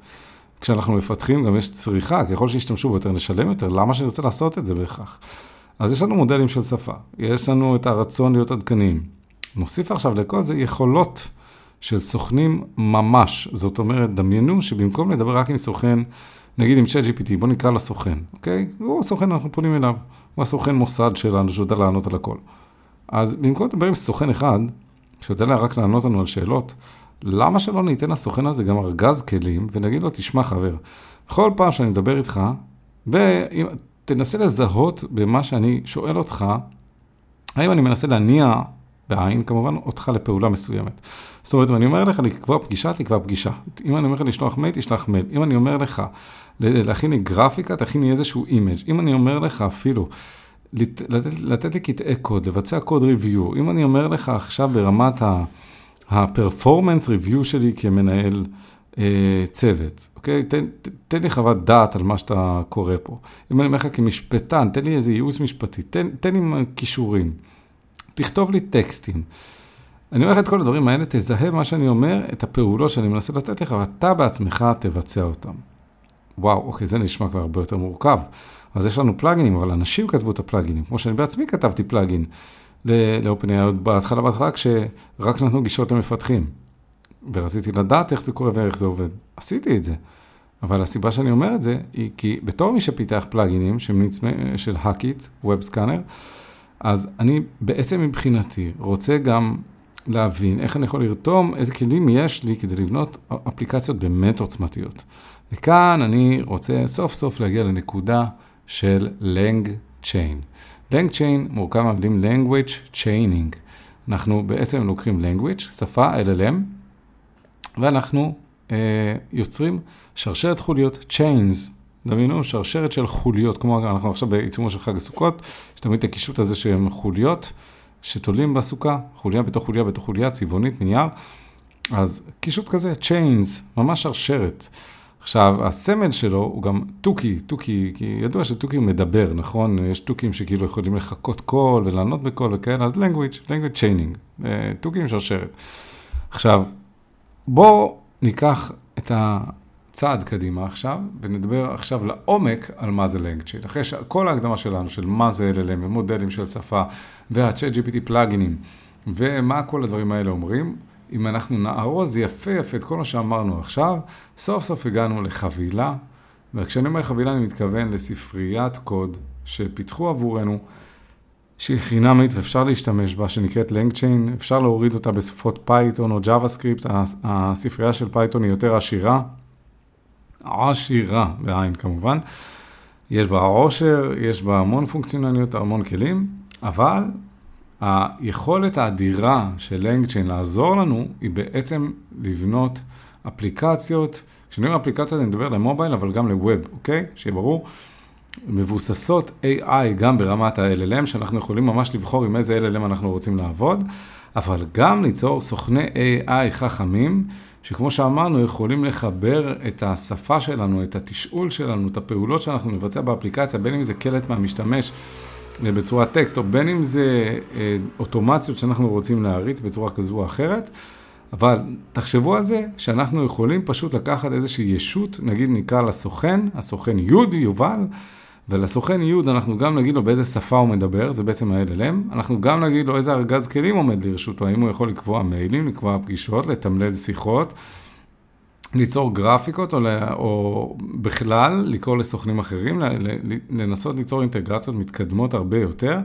[SPEAKER 1] כשאנחנו מפתחים גם יש צריכה, ככל שישתמשו בו יותר נשלם יותר, למה שנרצה לעשות את זה בהכרח? אז יש לנו מודלים של שפה, יש לנו את הרצון להיות עדכניים. נוסיף עכשיו לכל זה יכולות של סוכנים ממש. זאת אומרת, דמיינו שבמקום לדבר רק עם סוכן, נגיד עם ChatGPT, בוא נקרא לו סוכן, אוקיי? הוא סוכן, אנחנו פונים אליו. הוא הסוכן מוסד שלנו, שיודע לענות על הכל. אז במקום לדבר עם סוכן אחד, שיודע רק לענות לנו על שאלות, למה שלא ניתן לסוכן הזה גם ארגז כלים ונגיד לו, תשמע חבר, בכל פעם שאני מדבר איתך, ותנסה לזהות במה שאני שואל אותך, האם אני מנסה להניע בעין, כמובן, אותך לפעולה מסוימת. זאת אומרת, אם אני אומר לך לקבוע פגישה, תקבע פגישה. אם אני אומר לך לשלוח מייל, תשלח מייל. אם אני אומר לך להכין לי גרפיקה, תכין לי איזשהו image. אם אני אומר לך אפילו לתת, לתת לי קטעי קוד, לבצע code review. אם אני אומר לך עכשיו ברמת. ה performance review שלי כמנהל אה, צוות, אוקיי? תן, תן לי חוות דעת על מה שאתה קורא פה. אם אני אומר לך כמשפטן, תן לי איזה ייעוץ משפטי, תן, תן לי קישורים, תכתוב לי טקסטים. אני אומר לך את כל הדברים האלה, תזהה מה שאני אומר, את הפעולות שאני מנסה לתת לך, ואתה בעצמך תבצע אותם. וואו, אוקיי, זה נשמע כבר הרבה יותר מורכב. אז יש לנו פלאגינים, אבל אנשים כתבו את הפלאגינים, כמו שאני בעצמי כתבתי פלאגין. ל-OpenAI בהתחלה, בהתחלה כשרק נתנו גישות למפתחים. ורציתי לדעת איך זה קורה ואיך זה עובד. עשיתי את זה. אבל הסיבה שאני אומר את זה, היא כי בתור מי שפיתח פלאגינים של האקיט, ווב סקאנר, אז אני בעצם מבחינתי רוצה גם להבין איך אני יכול לרתום, איזה כלים יש לי כדי לבנות אפליקציות באמת עוצמתיות. וכאן אני רוצה סוף סוף להגיע לנקודה של Lang Chain. Lang Chain מורכב מהמילים language chaining. אנחנו בעצם לוקחים language, שפה, LLM, ואנחנו אה, יוצרים שרשרת חוליות, chains. דמיינו, שרשרת של חוליות, כמו אנחנו עכשיו בעיצומו של חג הסוכות, יש תמיד את הקישוט הזה שהם חוליות שתולים בסוכה, חוליה בתוך חוליה בתוך חוליה, צבעונית, מנייר. אז קישוט כזה, chains, ממש שרשרת. עכשיו, הסמל שלו הוא גם תוכי, תוכי, כי ידוע שתוכי הוא מדבר, נכון? יש תוכים שכאילו יכולים לחכות קול ולענות בקול וכאלה, אז language, language chaining, אה, תוכי עם שרשרת. עכשיו, בואו ניקח את הצעד קדימה עכשיו, ונדבר עכשיו לעומק על מה זה language. אחרי שכל ההקדמה שלנו של מה זה LLM ומודלים של שפה, וה-chat GPT פלאגינים, ומה כל הדברים האלה אומרים, אם אנחנו נארוז יפה יפה את כל מה שאמרנו עכשיו, סוף סוף הגענו לחבילה, וכשאני אומר חבילה אני מתכוון לספריית קוד שפיתחו עבורנו, שהיא חינמית ואפשר להשתמש בה, שנקראת LangChain, אפשר להוריד אותה בשפות פייתון או JavaScript, הספרייה של פייתון היא יותר עשירה, עשירה בעין כמובן, יש בה עושר, יש בה המון פונקציונליות, המון כלים, אבל היכולת האדירה של LangChain לעזור לנו, היא בעצם לבנות אפליקציות, כשאני אומר אפליקציות אני מדבר למובייל, אבל גם לווב, אוקיי? שיהיה ברור. מבוססות AI גם ברמת ה-LLM, שאנחנו יכולים ממש לבחור עם איזה LLM אנחנו רוצים לעבוד, אבל גם ליצור סוכני AI חכמים, שכמו שאמרנו, יכולים לחבר את השפה שלנו, את התשאול שלנו, את הפעולות שאנחנו נבצע באפליקציה, בין אם זה קלט מהמשתמש בצורת טקסט, או בין אם זה אה, אוטומציות שאנחנו רוצים להריץ בצורה כזו או אחרת. אבל תחשבו על זה שאנחנו יכולים פשוט לקחת איזושהי ישות, נגיד נקרא לסוכן, הסוכן י' יובל, ולסוכן י' אנחנו גם נגיד לו באיזה שפה הוא מדבר, זה בעצם ה-LLM, אנחנו גם נגיד לו איזה ארגז כלים עומד לרשותו, האם הוא יכול לקבוע מיילים, לקבוע פגישות, לתמלל שיחות, ליצור גרפיקות, או, או בכלל לקרוא לסוכנים אחרים, לנסות ליצור אינטגרציות מתקדמות הרבה יותר,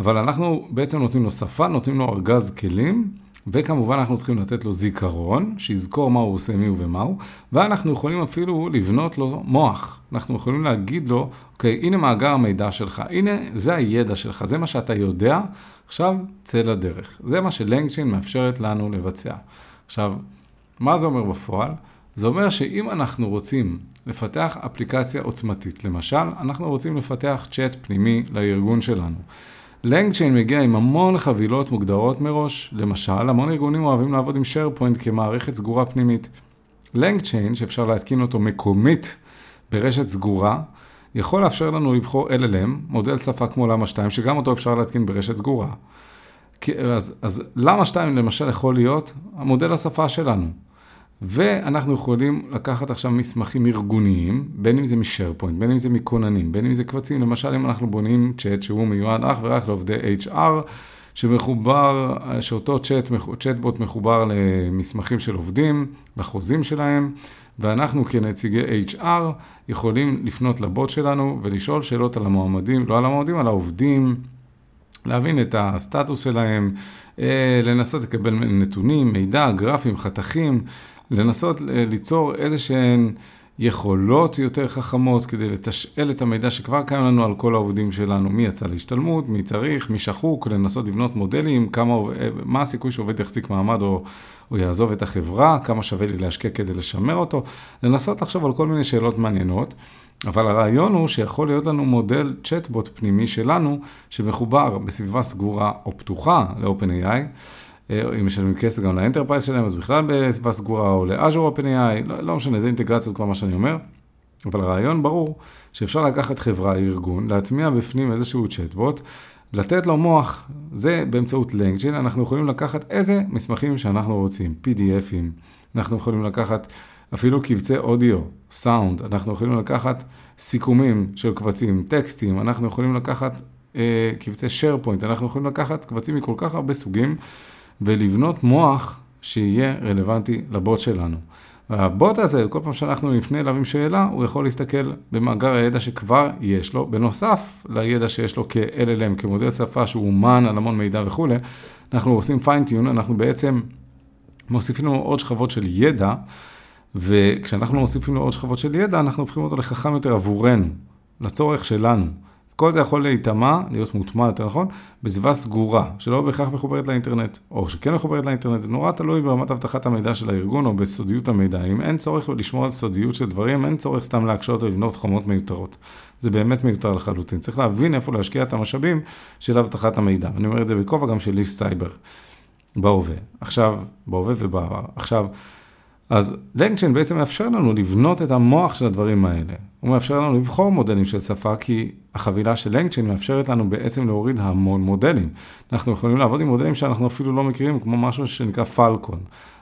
[SPEAKER 1] אבל אנחנו בעצם נותנים לו שפה, נותנים לו ארגז כלים. וכמובן אנחנו צריכים לתת לו זיכרון, שיזכור מה הוא עושה, מי הוא ומה הוא, ואנחנו יכולים אפילו לבנות לו מוח. אנחנו יכולים להגיד לו, אוקיי, הנה מאגר המידע שלך, הנה, זה הידע שלך, זה מה שאתה יודע, עכשיו צא לדרך. זה מה שלנגצ'יין מאפשרת לנו לבצע. עכשיו, מה זה אומר בפועל? זה אומר שאם אנחנו רוצים לפתח אפליקציה עוצמתית, למשל, אנחנו רוצים לפתח צ'אט פנימי לארגון שלנו. לנגצ'יין מגיע עם המון חבילות מוגדרות מראש, למשל, המון ארגונים אוהבים לעבוד עם SharePoint כמערכת סגורה פנימית. לנגצ'יין, שאפשר להתקין אותו מקומית ברשת סגורה, יכול לאפשר לנו לבחור LLM, מודל שפה כמו למה 2, שגם אותו אפשר להתקין ברשת סגורה. אז, אז למה 2 למשל יכול להיות המודל השפה שלנו. ואנחנו יכולים לקחת עכשיו מסמכים ארגוניים, בין אם זה משרפוינט, בין אם זה מכוננים, בין אם זה קבצים, למשל אם אנחנו בונים צ'אט שהוא מיועד אך ורק לעובדי HR, שמחובר, שאותו צ'אט, צ'אטבוט מחובר למסמכים של עובדים, לחוזים שלהם, ואנחנו כנציגי HR יכולים לפנות לבוט שלנו ולשאול שאלות על המועמדים, לא על המועמדים, על העובדים, להבין את הסטטוס שלהם, אה, לנסות לקבל נתונים, מידע, גרפים, חתכים. לנסות ליצור איזה שהן יכולות יותר חכמות כדי לתשאל את המידע שכבר קיים לנו על כל העובדים שלנו, מי יצא להשתלמות, מי צריך, מי שחוק, לנסות לבנות מודלים, כמה, מה הסיכוי שעובד יחזיק מעמד או, או יעזוב את החברה, כמה שווה לי להשקיע כדי לשמר אותו, לנסות לחשוב על כל מיני שאלות מעניינות. אבל הרעיון הוא שיכול להיות לנו מודל צ'טבוט פנימי שלנו, שמחובר בסביבה סגורה או פתוחה ל-OpenAI, אם משלמים כסף גם ל-enterprise שלהם, אז בכלל בסביבה סגורה, או ל-Azure OpenAI, לא, לא משנה, זה אינטגרציות כבר מה שאני אומר. אבל הרעיון ברור שאפשר לקחת חברה, ארגון, להטמיע בפנים איזשהו צ'טבוט, לתת לו מוח, זה באמצעות LangChain, אנחנו יכולים לקחת איזה מסמכים שאנחנו רוצים, PDF ים, אנחנו יכולים לקחת אפילו קבצי אודיו, סאונד, אנחנו יכולים לקחת סיכומים של קבצים, טקסטים, אנחנו יכולים לקחת אה, קבצי SharePoint, אנחנו יכולים לקחת קבצים מכל כך הרבה סוגים. ולבנות מוח שיהיה רלוונטי לבוט שלנו. והבוט הזה, כל פעם שאנחנו נפנה אליו עם שאלה, הוא יכול להסתכל במאגר הידע שכבר יש לו, בנוסף לידע שיש לו כ-LLM, כמודל שפה שהוא אומן על המון מידע וכולי, אנחנו עושים פיינטיון, אנחנו בעצם מוסיפים לו עוד שכבות של ידע, וכשאנחנו מוסיפים לו עוד שכבות של ידע, אנחנו הופכים אותו לחכם יותר עבורנו, לצורך שלנו. כל זה יכול להיטמע, להיות מוטמע יותר נכון, בסביבה סגורה, שלא בהכרח מחוברת לאינטרנט, או שכן מחוברת לאינטרנט, זה נורא תלוי ברמת אבטחת המידע של הארגון או בסודיות המידע. אם אין צורך לשמור על סודיות של דברים, אין צורך סתם להקשות או לבנות חומות מיותרות. זה באמת מיותר לחלוטין. צריך להבין איפה להשקיע את המשאבים של אבטחת המידע. אני אומר את זה בכובע גם של איש סייבר, בהווה. עכשיו, בהווה ובעבר. עכשיו, אז לנגצ'יין בעצם מאפשר לנו לבנות את המוח של הדברים האלה. הוא מאפשר לנו לבחור מודלים של שפה, כי החבילה של לנגצ'יין מאפשרת לנו בעצם להוריד המון מודלים. אנחנו יכולים לעבוד עם מודלים שאנחנו אפילו לא מכירים, כמו משהו שנקרא פלקון.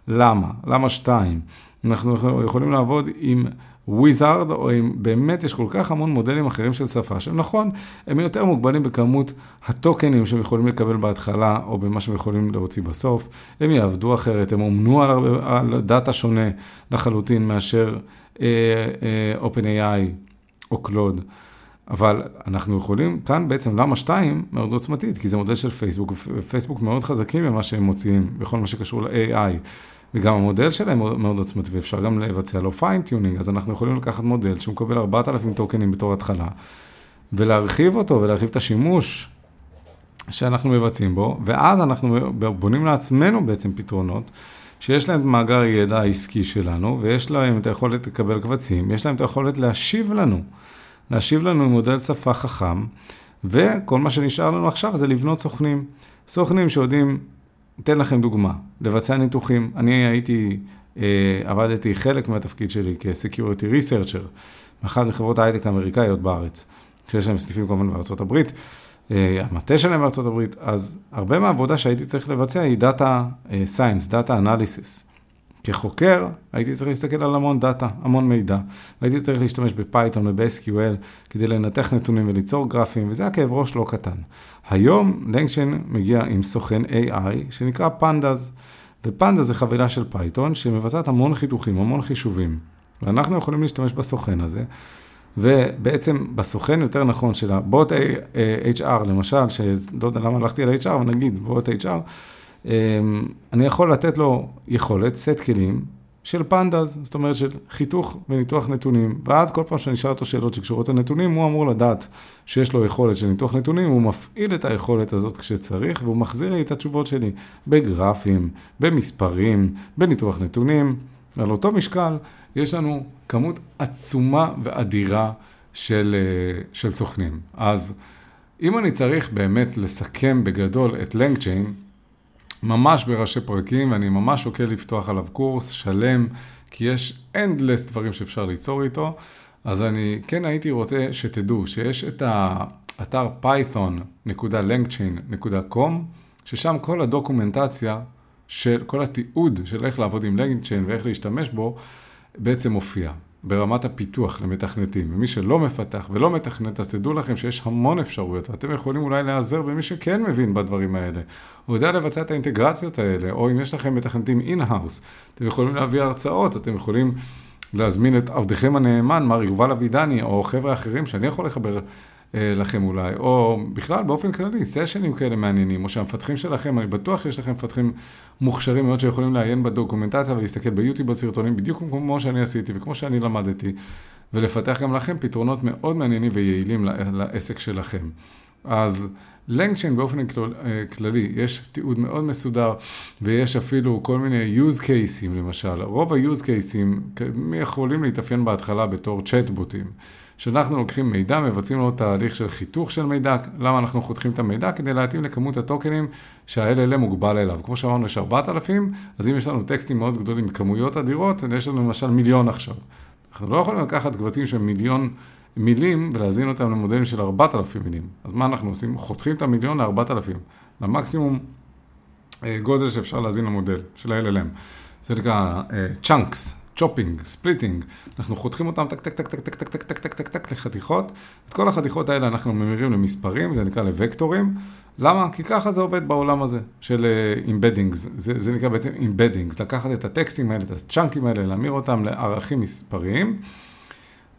[SPEAKER 1] למה? למה שתיים? אנחנו יכולים לעבוד עם וויזארד, או אם באמת יש כל כך המון מודלים אחרים של שפה, שהם נכון, הם יותר מוגבלים בכמות ה-tokens שהם יכולים לקבל בהתחלה, או במה שהם יכולים להוציא בסוף. הם יעבדו אחרת, הם אומנו על, על data שונה לחלוטין מאשר אה, אה, OpenAI או Claude. אבל אנחנו יכולים, כאן בעצם למה שתיים מאוד עוצמתית, כי זה מודל של פייסבוק, ו-Facebook מאוד חזקים במה שהם מוציאים, בכל מה שקשור ל-AI. וגם המודל שלהם מאוד עוצמתי, ואפשר גם לבצע לו fine-tuning, אז אנחנו יכולים לקחת מודל שהוא מקבל 4,000 tokens בתור התחלה, ולהרחיב אותו ולהרחיב את השימוש שאנחנו מבצעים בו, ואז אנחנו בונים לעצמנו בעצם פתרונות. שיש להם מאגר ידע העסקי שלנו, ויש להם את היכולת לקבל קבצים, יש להם את היכולת להשיב לנו, להשיב לנו עם מודל שפה חכם, וכל מה שנשאר לנו עכשיו זה לבנות סוכנים. סוכנים שיודעים, אתן לכם דוגמה, לבצע ניתוחים. אני הייתי, אה, עבדתי חלק מהתפקיד שלי כ-Security Researcher, באחת מחברות ההייטק האמריקאיות בארץ, שיש להם סניפים כמובן בארצות הברית. אה, המטה שלהם בארצות הברית, אז הרבה מהעבודה שהייתי צריך לבצע היא data science, data analysis. כחוקר הייתי צריך להסתכל על המון data, המון מידע, והייתי צריך להשתמש ב-Python וב-SQL כדי לנתח נתונים וליצור גרפים, וזה היה כאב ראש לא קטן. היום LangChain מגיע עם סוכן AI שנקרא Pandas, ו-Pandas זה חבילה של Python שמבצעת המון חיתוכים, המון חישובים, ואנחנו יכולים להשתמש בסוכן הזה. ובעצם בסוכן יותר נכון של הבוט HR למשל, שלא יודע למה הלכתי על HR, אבל נגיד בוט HR, אני יכול לתת לו יכולת, סט כלים של פנדז, זאת אומרת של חיתוך וניתוח נתונים, ואז כל פעם שאני אשאל אותו שאלות שקשורות לנתונים, הוא אמור לדעת שיש לו יכולת של ניתוח נתונים, הוא מפעיל את היכולת הזאת כשצריך, והוא מחזיר לי את התשובות שלי בגרפים, במספרים, בניתוח נתונים, על אותו משקל יש לנו כמות עצומה ואדירה של, אה, של סוכנים. אז אם אני צריך באמת לסכם בגדול את לנגצ'יין, ממש בראשי פרקים, ואני ממש שוקל לפתוח עליו קורס שלם, כי יש endless דברים שאפשר ליצור איתו, אז אני כן הייתי רוצה שתדעו שיש את האתר python.langchain.com, ששם כל הדוקומנטציה של כל התיעוד של איך לעבוד עם LangChain ואיך להשתמש בו, בעצם מופיע ברמת הפיתוח למתכנתים. ומי שלא מפתח ולא מתכנת, אז תדעו לכם שיש המון אפשרויות. אתם יכולים אולי להיעזר במי שכן מבין בדברים האלה. הוא יודע לבצע את האינטגרציות האלה, או אם יש לכם מתכנתים in-house, אתם יכולים להביא הרצאות, אתם יכולים להזמין את עבדכם הנאמן, מר יובל אבידני, או חבר'ה אחרים שאני יכול לחבר לכם אולי, או בכלל באופן כללי, סשנים כאלה מעניינים, או שהמפתחים שלכם, אני בטוח שיש לכם מפתחים מוכשרים מאוד שיכולים לעיין בדוקומנטציה ולהסתכל ביוטיוב בסרטונים בדיוק כמו שאני עשיתי וכמו שאני למדתי, ולפתח גם לכם פתרונות מאוד מעניינים ויעילים לעסק שלכם. אז לנגצ'יין באופן אה, כללי, יש תיעוד מאוד מסודר ויש אפילו כל מיני use cases למשל. רוב ה-use cases יכולים להתאפיין בהתחלה בתור צ'טבוטים. שאנחנו לוקחים מידע, מבצעים לו תהליך של חיתוך של מידע, למה אנחנו חותכים את המידע? כדי להתאים לכמות הטוקנים שה-LLM מוגבל אליו. כמו שאמרנו, יש 4,000, אז אם יש לנו טקסטים מאוד גדולים, כמויות אדירות, יש לנו למשל מיליון עכשיו. אנחנו לא יכולים לקחת קבצים של מיליון מילים ולהזין אותם למודלים של 4,000 מילים. אז מה אנחנו עושים? חותכים את המיליון ל-4,000, למקסימום אה, גודל שאפשר להזין למודל של ה-LLM. זה נקרא uh, chunks, chopping, splitting, אנחנו חותכים אותם טק טק טק טק טק טק טק טק טק טק טק לחתיכות, את כל החתיכות האלה אנחנו ממירים למספרים, זה נקרא וקטורים, למה? כי ככה זה עובד בעולם הזה של embeddings, זה, זה נקרא בעצם embeddings, לקחת את הטקסטים האלה, את ה-chunks האלה, להמיר אותם לערכים מספריים.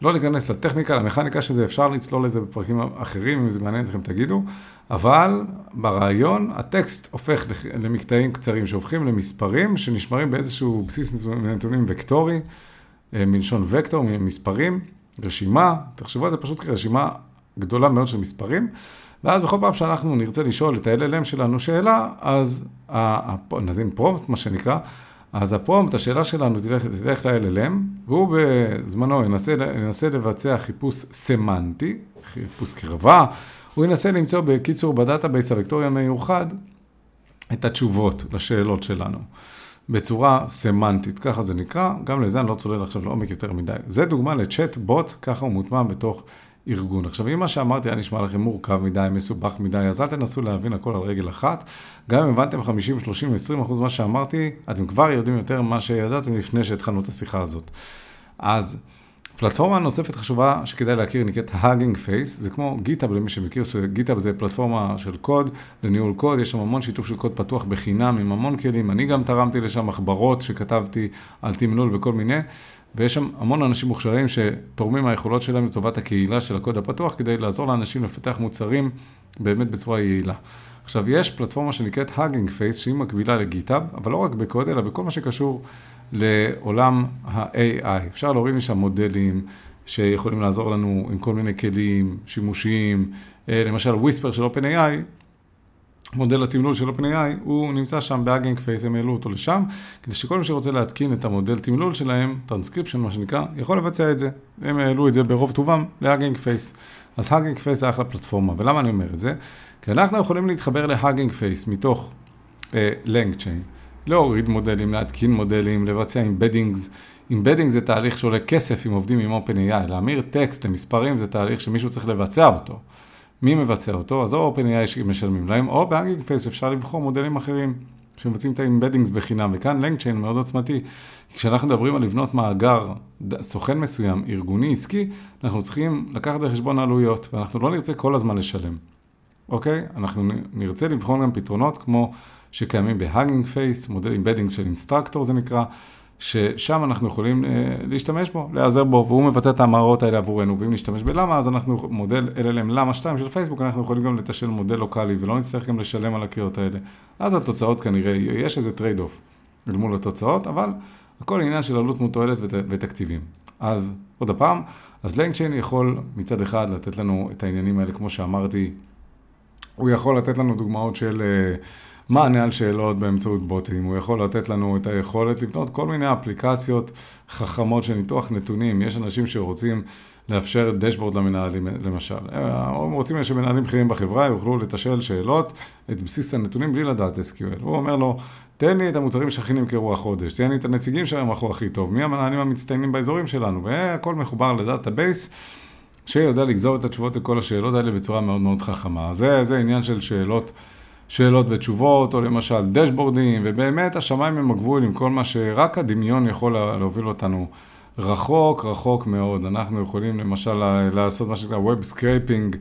[SPEAKER 1] לא להיכנס לטכניקה, למכניקה שזה, אפשר לצלול לזה בפרקים אחרים, אם זה מעניין אתכם תגידו, אבל ברעיון הטקסט הופך למקטעים קצרים שהופכים למספרים שנשמרים באיזשהו בסיס נתונים וקטורי, אה, מלשון וקטור, מספרים, רשימה, תחשבו על זה פשוט כרשימה גדולה מאוד של מספרים, ואז בכל פעם שאנחנו נרצה לשאול את ה-LLM שלנו שאלה, אז נזין פרומפט, מה שנקרא, אז הפרומפט, השאלה שלנו תלך, תלך ל-LLM, והוא בזמנו ינסה, ינסה לבצע חיפוש סמנטי, חיפוש קרבה, הוא ינסה למצוא בקיצור ב-database הוקטורי המיוחד את התשובות לשאלות שלנו. בצורה סמנטית, ככה זה נקרא, גם לזה אני לא צולל עכשיו לעומק יותר מדי. זה דוגמה לצ'אט בוט, ככה הוא מוטמע בתוך ארגון. עכשיו, אם מה שאמרתי היה נשמע לכם מורכב מדי, מסובך מדי, אז אל תנסו להבין הכל על רגל אחת. גם אם הבנתם 50, 30, 20 אחוז מה שאמרתי, אתם כבר יודעים יותר ממה שידעתם לפני שהתחלנו את השיחה הזאת. אז פלטפורמה נוספת חשובה שכדאי להכיר נקראת Hugging Face, זה כמו גיטאב למי שמכיר, שגיטאב זה פלטפורמה של קוד, לניהול קוד, יש שם המון שיתוף של קוד פתוח בחינם עם המון כלים, אני גם תרמתי לשם מחברות שכתבתי על תמלול וכל מיני, ויש שם המון אנשים מוכשרים שתורמים מהיכולות שלהם לטובת הקהילה של הקוד הפתוח, כדי לעזור לאנשים לפתח מוצרים באמת בצורה יעילה. עכשיו, יש פלטפורמה שנקראת Hugging Face, שהיא מקבילה לגיטאב, אבל לא רק בקוד, אלא בכל מה שקשור לעולם ה-AI. אפשר להוריד משם מודלים שיכולים לעזור לנו עם כל מיני כלים שימושיים, אה, למשל Whisper של OpenAI, מודל התמלול של OpenAI, הוא נמצא שם ב-Hugging Face, הם העלו אותו לשם, כדי שכל מי שרוצה להתקין את המודל תמלול שלהם, טרנסקריפשן מה שנקרא, יכול לבצע את זה. הם העלו את זה ברוב טובם ל-Hugging Face. אז Hugging Face זה אחלה פלטפורמה, ולמה אני אומר את זה? כי אנחנו יכולים להתחבר ל-Hugging Face מתוך uh, Chain, להוריד מודלים, להתקין מודלים, לבצע embeddings. embedding זה תהליך שעולה כסף אם עובדים עם OpenAI, להמיר טקסט למספרים זה תהליך שמישהו צריך לבצע אותו. מי מבצע אותו? אז או OpenAI שמשלמים להם, או ב-Hugging Face אפשר לבחור מודלים אחרים שמבצעים את ה-embeddings בחינם, וכאן LangChain מאוד עוצמתי. כשאנחנו מדברים על לבנות מאגר סוכן מסוים, ארגוני, עסקי, אנחנו צריכים לקחת בחשבון עלויות, ואנחנו לא נרצה כל הזמן לשלם, אוקיי? אנחנו נרצה לבחון גם פתרונות כמו שקיימים ב-Hugging Face, מודל embeddings של Instructor זה נקרא, ששם אנחנו יכולים אה, להשתמש בו, להיעזר בו, והוא מבצע את ההמרות האלה עבורנו, ואם נשתמש ב-Llama, אז אנחנו, מודל LLM Llama 2 של פייסבוק, אנחנו יכולים גם לתשאל מודל לוקאלי, ולא נצטרך גם לשלם על הקריאות האלה. אז התוצאות כנראה, יש איזה trade-off אל מול התוצאות, אבל הכל עניין של עלות מול תועלת ות, ותקציבים. אז עוד הפעם, אז LangChain יכול מצד אחד לתת לנו את העניינים האלה, כמו שאמרתי, הוא יכול לתת לנו דוגמאות של... Uh, מענה על שאלות באמצעות בוטים, הוא יכול לתת לנו את היכולת לבנות כל מיני אפליקציות חכמות של ניתוח נתונים. יש אנשים שרוצים לאפשר dashboard למנהלים, למשל. הם רוצים שמנהלים בכירים בחברה יוכלו לתשאל שאלות, את בסיס הנתונים בלי לדעת SQL. הוא אומר לו, תן לי את המוצרים שהכי נמכרו החודש, תן לי את הנציגים שהם מכרו הכי טוב, מי המנהלים המצטיינים באזורים שלנו, והכל מחובר ל-database. שיודע לגזור את התשובות לכל השאלות האלה בצורה מאוד מאוד חכמה. זה, זה עניין של שאלות שאלות ותשובות, או למשל דשבורדים, ובאמת השמיים הם הגבול עם כל מה שרק הדמיון יכול להוביל אותנו רחוק, רחוק מאוד. אנחנו יכולים למשל לעשות מה שנקרא Web Scraping,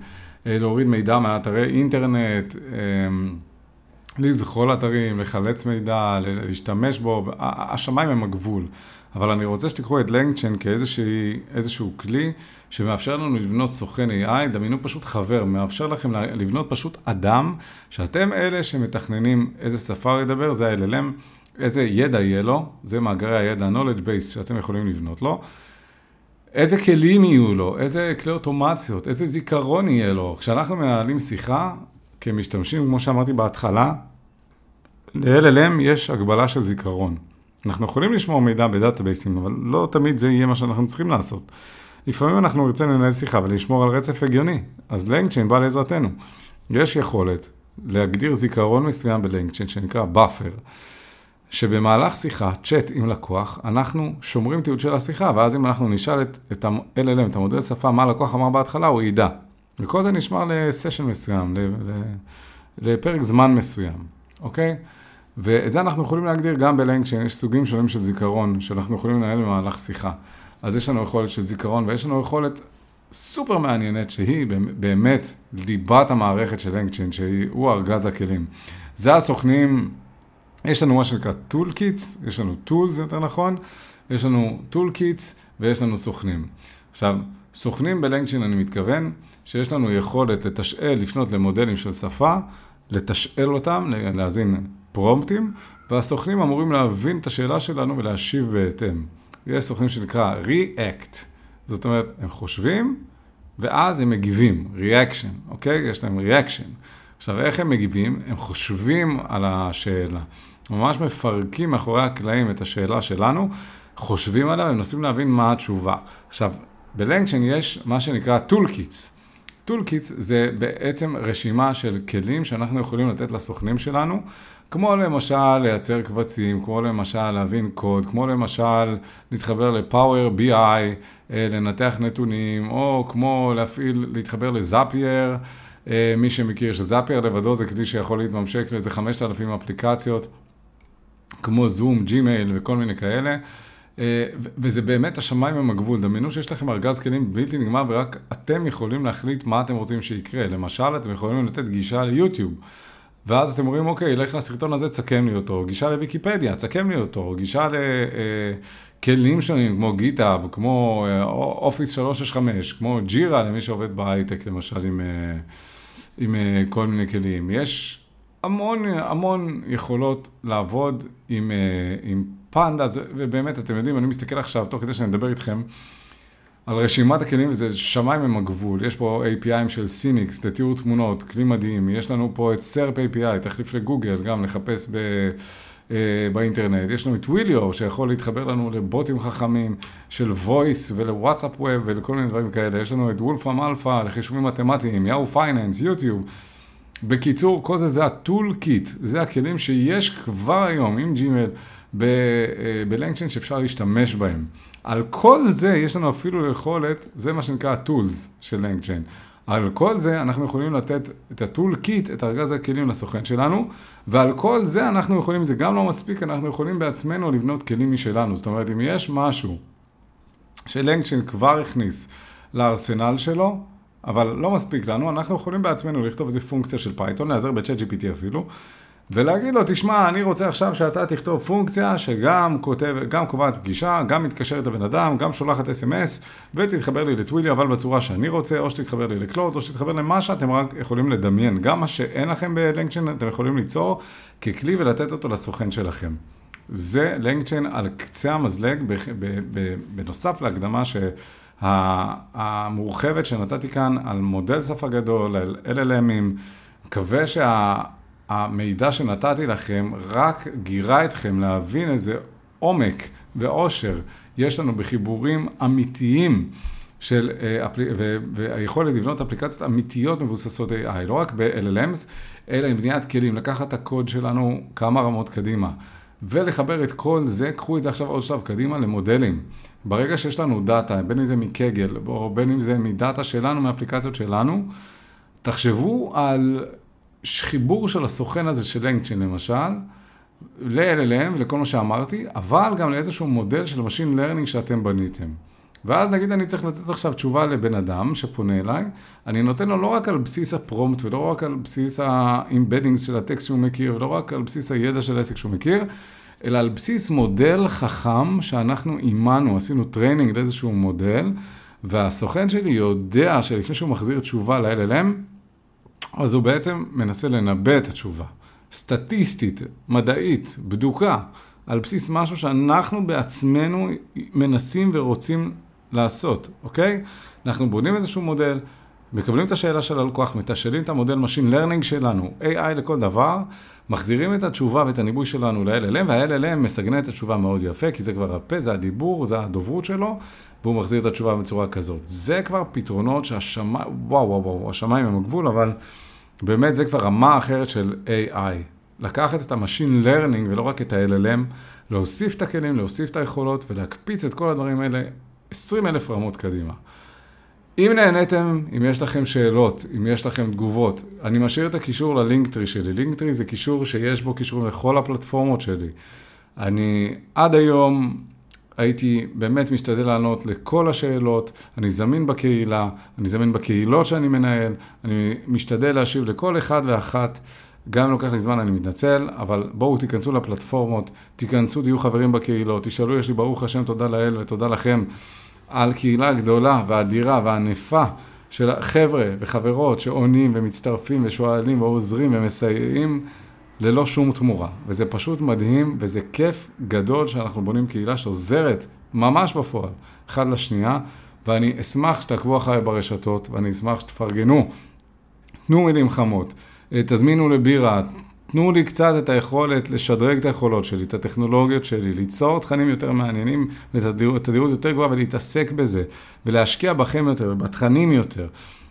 [SPEAKER 1] אה, להוריד מידע מאתרי אינטרנט, אמ, לזחול אתרים, לחלץ מידע, להשתמש בו, השמיים הם הגבול. אבל אני רוצה שתיקחו את לנגצ'ן כאיזשהו כלי שמאפשר לנו לבנות סוכן AI, דמיינו פשוט חבר, מאפשר לכם לבנות פשוט אדם, שאתם אלה שמתכננים איזה שפה הוא ידבר, זה ה-LLM, איזה ידע יהיה לו, זה מאגרי הידע, knowledge base שאתם יכולים לבנות לו. איזה כלים יהיו לו, איזה כלי אוטומציות, איזה זיכרון יהיה לו. כשאנחנו מנהלים שיחה, כמשתמשים, כמו שאמרתי בהתחלה, ל-LLM יש הגבלה של זיכרון. אנחנו יכולים לשמור מידע בדאטאבייסים, אבל לא תמיד זה יהיה מה שאנחנו צריכים לעשות. לפעמים אנחנו נרצה לנהל שיחה ולשמור על רצף הגיוני, אז לנגצ'יין בא לעזרתנו. יש יכולת להגדיר זיכרון מסוים בלנגצ'יין שנקרא buffer, שבמהלך שיחה, צ'אט עם לקוח, אנחנו שומרים תיעוד של השיחה, ואז אם אנחנו נשאל את, את ה-LLM, את המודל שפה, מה הלקוח אמר בהתחלה, הוא ידע. וכל זה נשמר לסשן מסוים, לפרק זמן מסוים, אוקיי? ואת זה אנחנו יכולים להגדיר גם ב-LangChain, יש סוגים שונים של זיכרון שאנחנו יכולים לנהל במהלך שיחה. אז יש לנו יכולת של זיכרון ויש לנו יכולת סופר מעניינת שהיא באמת ליבת המערכת של LangChain, שהוא ארגז הכלים. זה הסוכנים, יש לנו מה שנקרא toolkits, יש לנו tools יותר נכון, יש לנו toolkits ויש לנו סוכנים. עכשיו, סוכנים ב-LangChain אני מתכוון שיש לנו יכולת לתשאל, לפנות למודלים של שפה, לתשאל אותם, להאזין פרומפטים, והסוכנים אמורים להבין את השאלה שלנו ולהשיב בהתאם. יש סוכנים שנקרא React, זאת אומרת, הם חושבים, ואז הם מגיבים, Reaction, אוקיי? יש להם Reaction. עכשיו, איך הם מגיבים? הם חושבים על השאלה. ממש מפרקים מאחורי הקלעים את השאלה שלנו, חושבים עליה ומנסים להבין מה התשובה. עכשיו, בלנקשן יש מה שנקרא Toolkits. Toolkits זה בעצם רשימה של כלים שאנחנו יכולים לתת לסוכנים שלנו כמו למשל לייצר קבצים, כמו למשל להבין קוד, כמו למשל להתחבר לפאוור BI, אה, לנתח נתונים, או כמו להפעיל, להתחבר לזאפייר, אה, מי שמכיר שזאפייר לבדו זה כלי שיכול להתממשק לאיזה 5,000 אפליקציות, כמו Zoom, Gmail וכל מיני כאלה. אה, וזה באמת השמיים הם הגבול, דמיינו שיש לכם ארגז כלים בלתי נגמר ורק אתם יכולים להחליט מה אתם רוצים שיקרה. למשל, אתם יכולים לתת גישה ל-YouTube. ואז אתם אומרים, אוקיי, לך לסרטון הזה, תסכם לי אותו, גישה לוויקיפדיה, תסכם לי אותו, גישה לכלים אה, שונים, כמו GitHub, כמו אה, Office 365, כמו Jira, למי שעובד בהייטק, למשל, עם, אה, עם כל מיני כלים. יש המון, המון יכולות לעבוד עם, עם פנדה, ובאמת, אתם יודעים, אני מסתכל עכשיו, תוך כדי שאני מדבר איתכם, על רשימת הכלים, וזה שמיים הם הגבול. יש פה API'ים של SceneX, לתיאור תמונות, כלי מדהים. יש לנו פה את Serp API, תחליף לגוגל, גם לחפש ב... אה, באינטרנט. יש לנו את וויליו, שיכול להתחבר לנו לבוטים חכמים של voice ול-WhatsApp Web ולכל מיני דברים כאלה. יש לנו את Wolfram Alpha לחישובים מתמטיים, Yahoo Finance, יוטיוב. בקיצור, כל זה זה ה-toolkit, זה הכלים שיש כבר היום עם ג'ימל ב-LangChain שאפשר להשתמש בהם. על כל זה יש לנו אפילו יכולת, זה מה שנקרא ה-tools של LangChain. על כל זה אנחנו יכולים לתת את ה-toolkit, את ארגז הכלים לסוכן שלנו, ועל כל זה אנחנו יכולים, זה גם לא מספיק, אנחנו יכולים בעצמנו לבנות כלים משלנו. זאת אומרת, אם יש משהו ש-LangChain כבר הכניס לארסנל שלו, אבל לא מספיק לנו, אנחנו יכולים בעצמנו לכתוב איזה פונקציה של Python, להיעזר ב-chat GPT אפילו, ולהגיד לו, תשמע, אני רוצה עכשיו שאתה תכתוב פונקציה שגם כותב, גם קובעת פגישה, גם מתקשרת לבן אדם, גם שולחת SMS, ותתחבר לי ל-Twilio, אבל בצורה שאני רוצה, או שתתחבר לי לקלוד, או שתתחבר למה שאתם רק יכולים לדמיין. גם מה שאין לכם ב-LangChain, אתם יכולים ליצור ככלי ולתת אותו לסוכן שלכם. זה LangChain על קצה המזלג, בנוסף להקדמה המורחבת שנתתי כאן על מודל שפה גדול, על LLMים, מקווה שה... המידע שנתתי לכם רק גירה אתכם להבין איזה עומק ועושר יש לנו בחיבורים אמיתיים של, אה, והיכולת לבנות אפליקציות אמיתיות מבוססות AI, לא רק ב-LLMs, אלא עם בניית כלים, לקחת את הקוד שלנו כמה רמות קדימה, ולחבר את כל זה, קחו את זה עכשיו עוד שלב קדימה למודלים. ברגע שיש לנו דאטה, בין אם זה מקגל, או בין אם זה מדאטה שלנו, מאפליקציות שלנו, תחשבו על חיבור של הסוכן הזה של לנקצ'ין למשל, ל-LLM ולכל מה שאמרתי, אבל גם לאיזשהו מודל של Machine Learning שאתם בניתם. ואז נגיד אני צריך לתת עכשיו תשובה לבן אדם שפונה אליי, אני נותן לו לא רק על בסיס הפרומפט ולא רק על בסיס ה-embeddings של הטקסט שהוא מכיר, ולא רק על בסיס הידע של העסק שהוא מכיר, אלא על בסיס מודל חכם שאנחנו אימנו, עשינו training לאיזשהו מודל, והסוכן שלי יודע שלפני שהוא מחזיר תשובה ל-LLM, אז הוא בעצם מנסה לנבא את התשובה. סטטיסטית, מדעית, בדוקה, על בסיס משהו שאנחנו בעצמנו מנסים ורוצים לעשות, אוקיי? אנחנו בונים איזשהו מודל, מקבלים את השאלה של הלקוח, מתשאלים את המודל Machine Learning שלנו, AI לכל דבר, מחזירים את התשובה ואת הניבוי שלנו ל-LLM, וה-LLM מסגנן את התשובה מאוד יפה, כי זה כבר הפה, זה הדיבור, זה הדוברות שלו, והוא מחזיר את התשובה בצורה כזאת. זה כבר פתרונות שהשמיים, וואו וואו וואו, השמיים הם הגבול, אבל באמת זה כבר רמה אחרת של AI. לקחת את ה-Machine Learning ולא רק את ה-LLM, להוסיף את הכלים, להוסיף את היכולות ולהקפיץ את כל הדברים האלה 20 אלף רמות קדימה. אם נהניתם, אם יש לכם שאלות, אם יש לכם תגובות, אני משאיר את הקישור ללינקטרי שלי. לינקטרי זה קישור שיש בו קישור לכל הפלטפורמות שלי. אני עד היום הייתי באמת משתדל לענות לכל השאלות, אני זמין בקהילה, אני זמין בקהילות שאני מנהל, אני משתדל להשיב לכל אחד ואחת, גם אם לוקח לי זמן אני מתנצל, אבל בואו תיכנסו לפלטפורמות, תיכנסו, תהיו חברים בקהילות, תשאלו, יש לי ברוך השם, תודה לאל ותודה לכם על קהילה גדולה ואדירה וענפה של חבר'ה וחברות שעונים ומצטרפים ושואלים ועוזרים ומסייעים. ללא שום תמורה. וזה פשוט מדהים, וזה כיף גדול שאנחנו בונים קהילה שעוזרת ממש בפועל, אחד לשנייה, ואני אשמח שתעקבו אחריי ברשתות, ואני אשמח שתפרגנו. תנו מילים חמות, אה, תזמינו לבירה, תנו לי קצת את היכולת לשדרג את היכולות שלי, את הטכנולוגיות שלי, ליצור תכנים יותר מעניינים בתדירות יותר גבוהה ולהתעסק בזה, ולהשקיע בכם יותר ובתכנים יותר.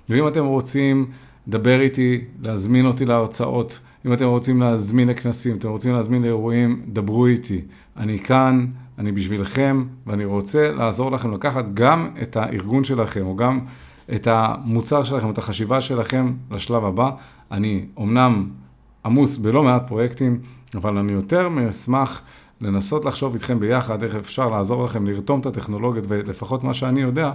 [SPEAKER 1] ואם אתם רוצים, דבר איתי, להזמין אותי להרצאות. אם אתם רוצים להזמין לכנסים, אתם רוצים להזמין לאירועים, דברו איתי. אני כאן, אני בשבילכם, ואני רוצה לעזור לכם לקחת גם את הארגון שלכם, או גם את המוצר שלכם, את החשיבה שלכם לשלב הבא. אני אומנם עמוס בלא מעט פרויקטים, אבל אני יותר מאשמח לנסות לחשוב איתכם ביחד איך אפשר לעזור לכם לרתום את הטכנולוגיות, ולפחות מה שאני יודע,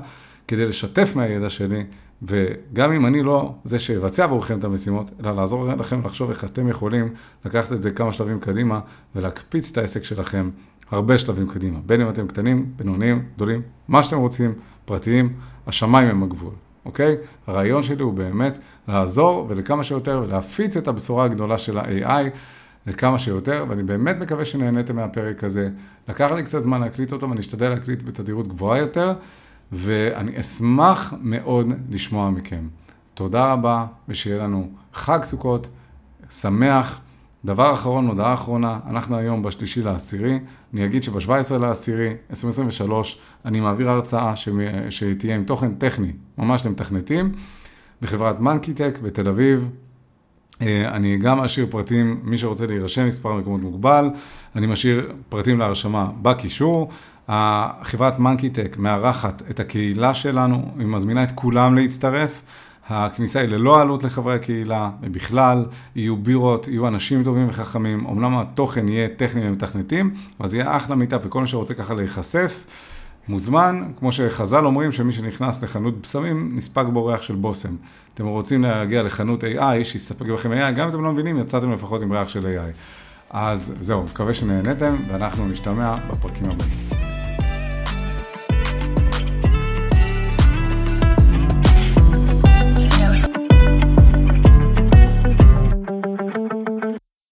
[SPEAKER 1] כדי לשתף מהידע שלי וגם אם אני לא זה שיבצע עבורכם את המשימות, אלא לעזור לכם לחשוב איך אתם יכולים לקחת את זה כמה שלבים קדימה ולהקפיץ את העסק שלכם הרבה שלבים קדימה. בין אם אתם קטנים, בינוניים, גדולים, מה שאתם רוצים, פרטיים, השמיים הם הגבול, אוקיי? הרעיון שלי הוא באמת לעזור ולכמה שיותר להפיץ את הבשורה הגדולה של ה-AI לכמה שיותר, ואני באמת מקווה שנהניתם מהפרק הזה. לקח לי קצת זמן להקליט אותו ואני אשתדל להקליט בתדירות גבוהה יותר. ואני אשמח מאוד לשמוע מכם. תודה רבה, ושיהיה לנו חג סוכות שמח. דבר אחרון, הודעה אחרונה, אנחנו היום בשלישי לעשירי, אני אגיד שב-17 לעשירי, 2023, אני מעביר הרצאה שתהיה עם תוכן טכני, ממש למתכנתים, בחברת מנקיטק בתל אביב. אה, אני גם אשאיר פרטים, מי שרוצה להירשם, מספר מקומות מוגבל, אני משאיר פרטים להרשמה בקישור. חברת מנקיטק מארחת את הקהילה שלנו, היא מזמינה את כולם להצטרף. הכניסה היא ללא עלות לחברי הקהילה, ובכלל יהיו בירות, יהיו אנשים טובים וחכמים, אמנם התוכן יהיה טכני ומתכנתים, אבל זה יהיה אחלה מיטה, וכל מי שרוצה ככה להיחשף, מוזמן, כמו שחז"ל אומרים שמי שנכנס לחנות בשמים, נספג בו ריח של בושם. אתם רוצים להגיע לחנות AI, שיספק בכם AI, גם אם אתם לא מבינים, יצאתם לפחות עם ריח של AI. אז זהו, מקווה שנהנתם, ואנחנו נשתמע בפרקים הבאים.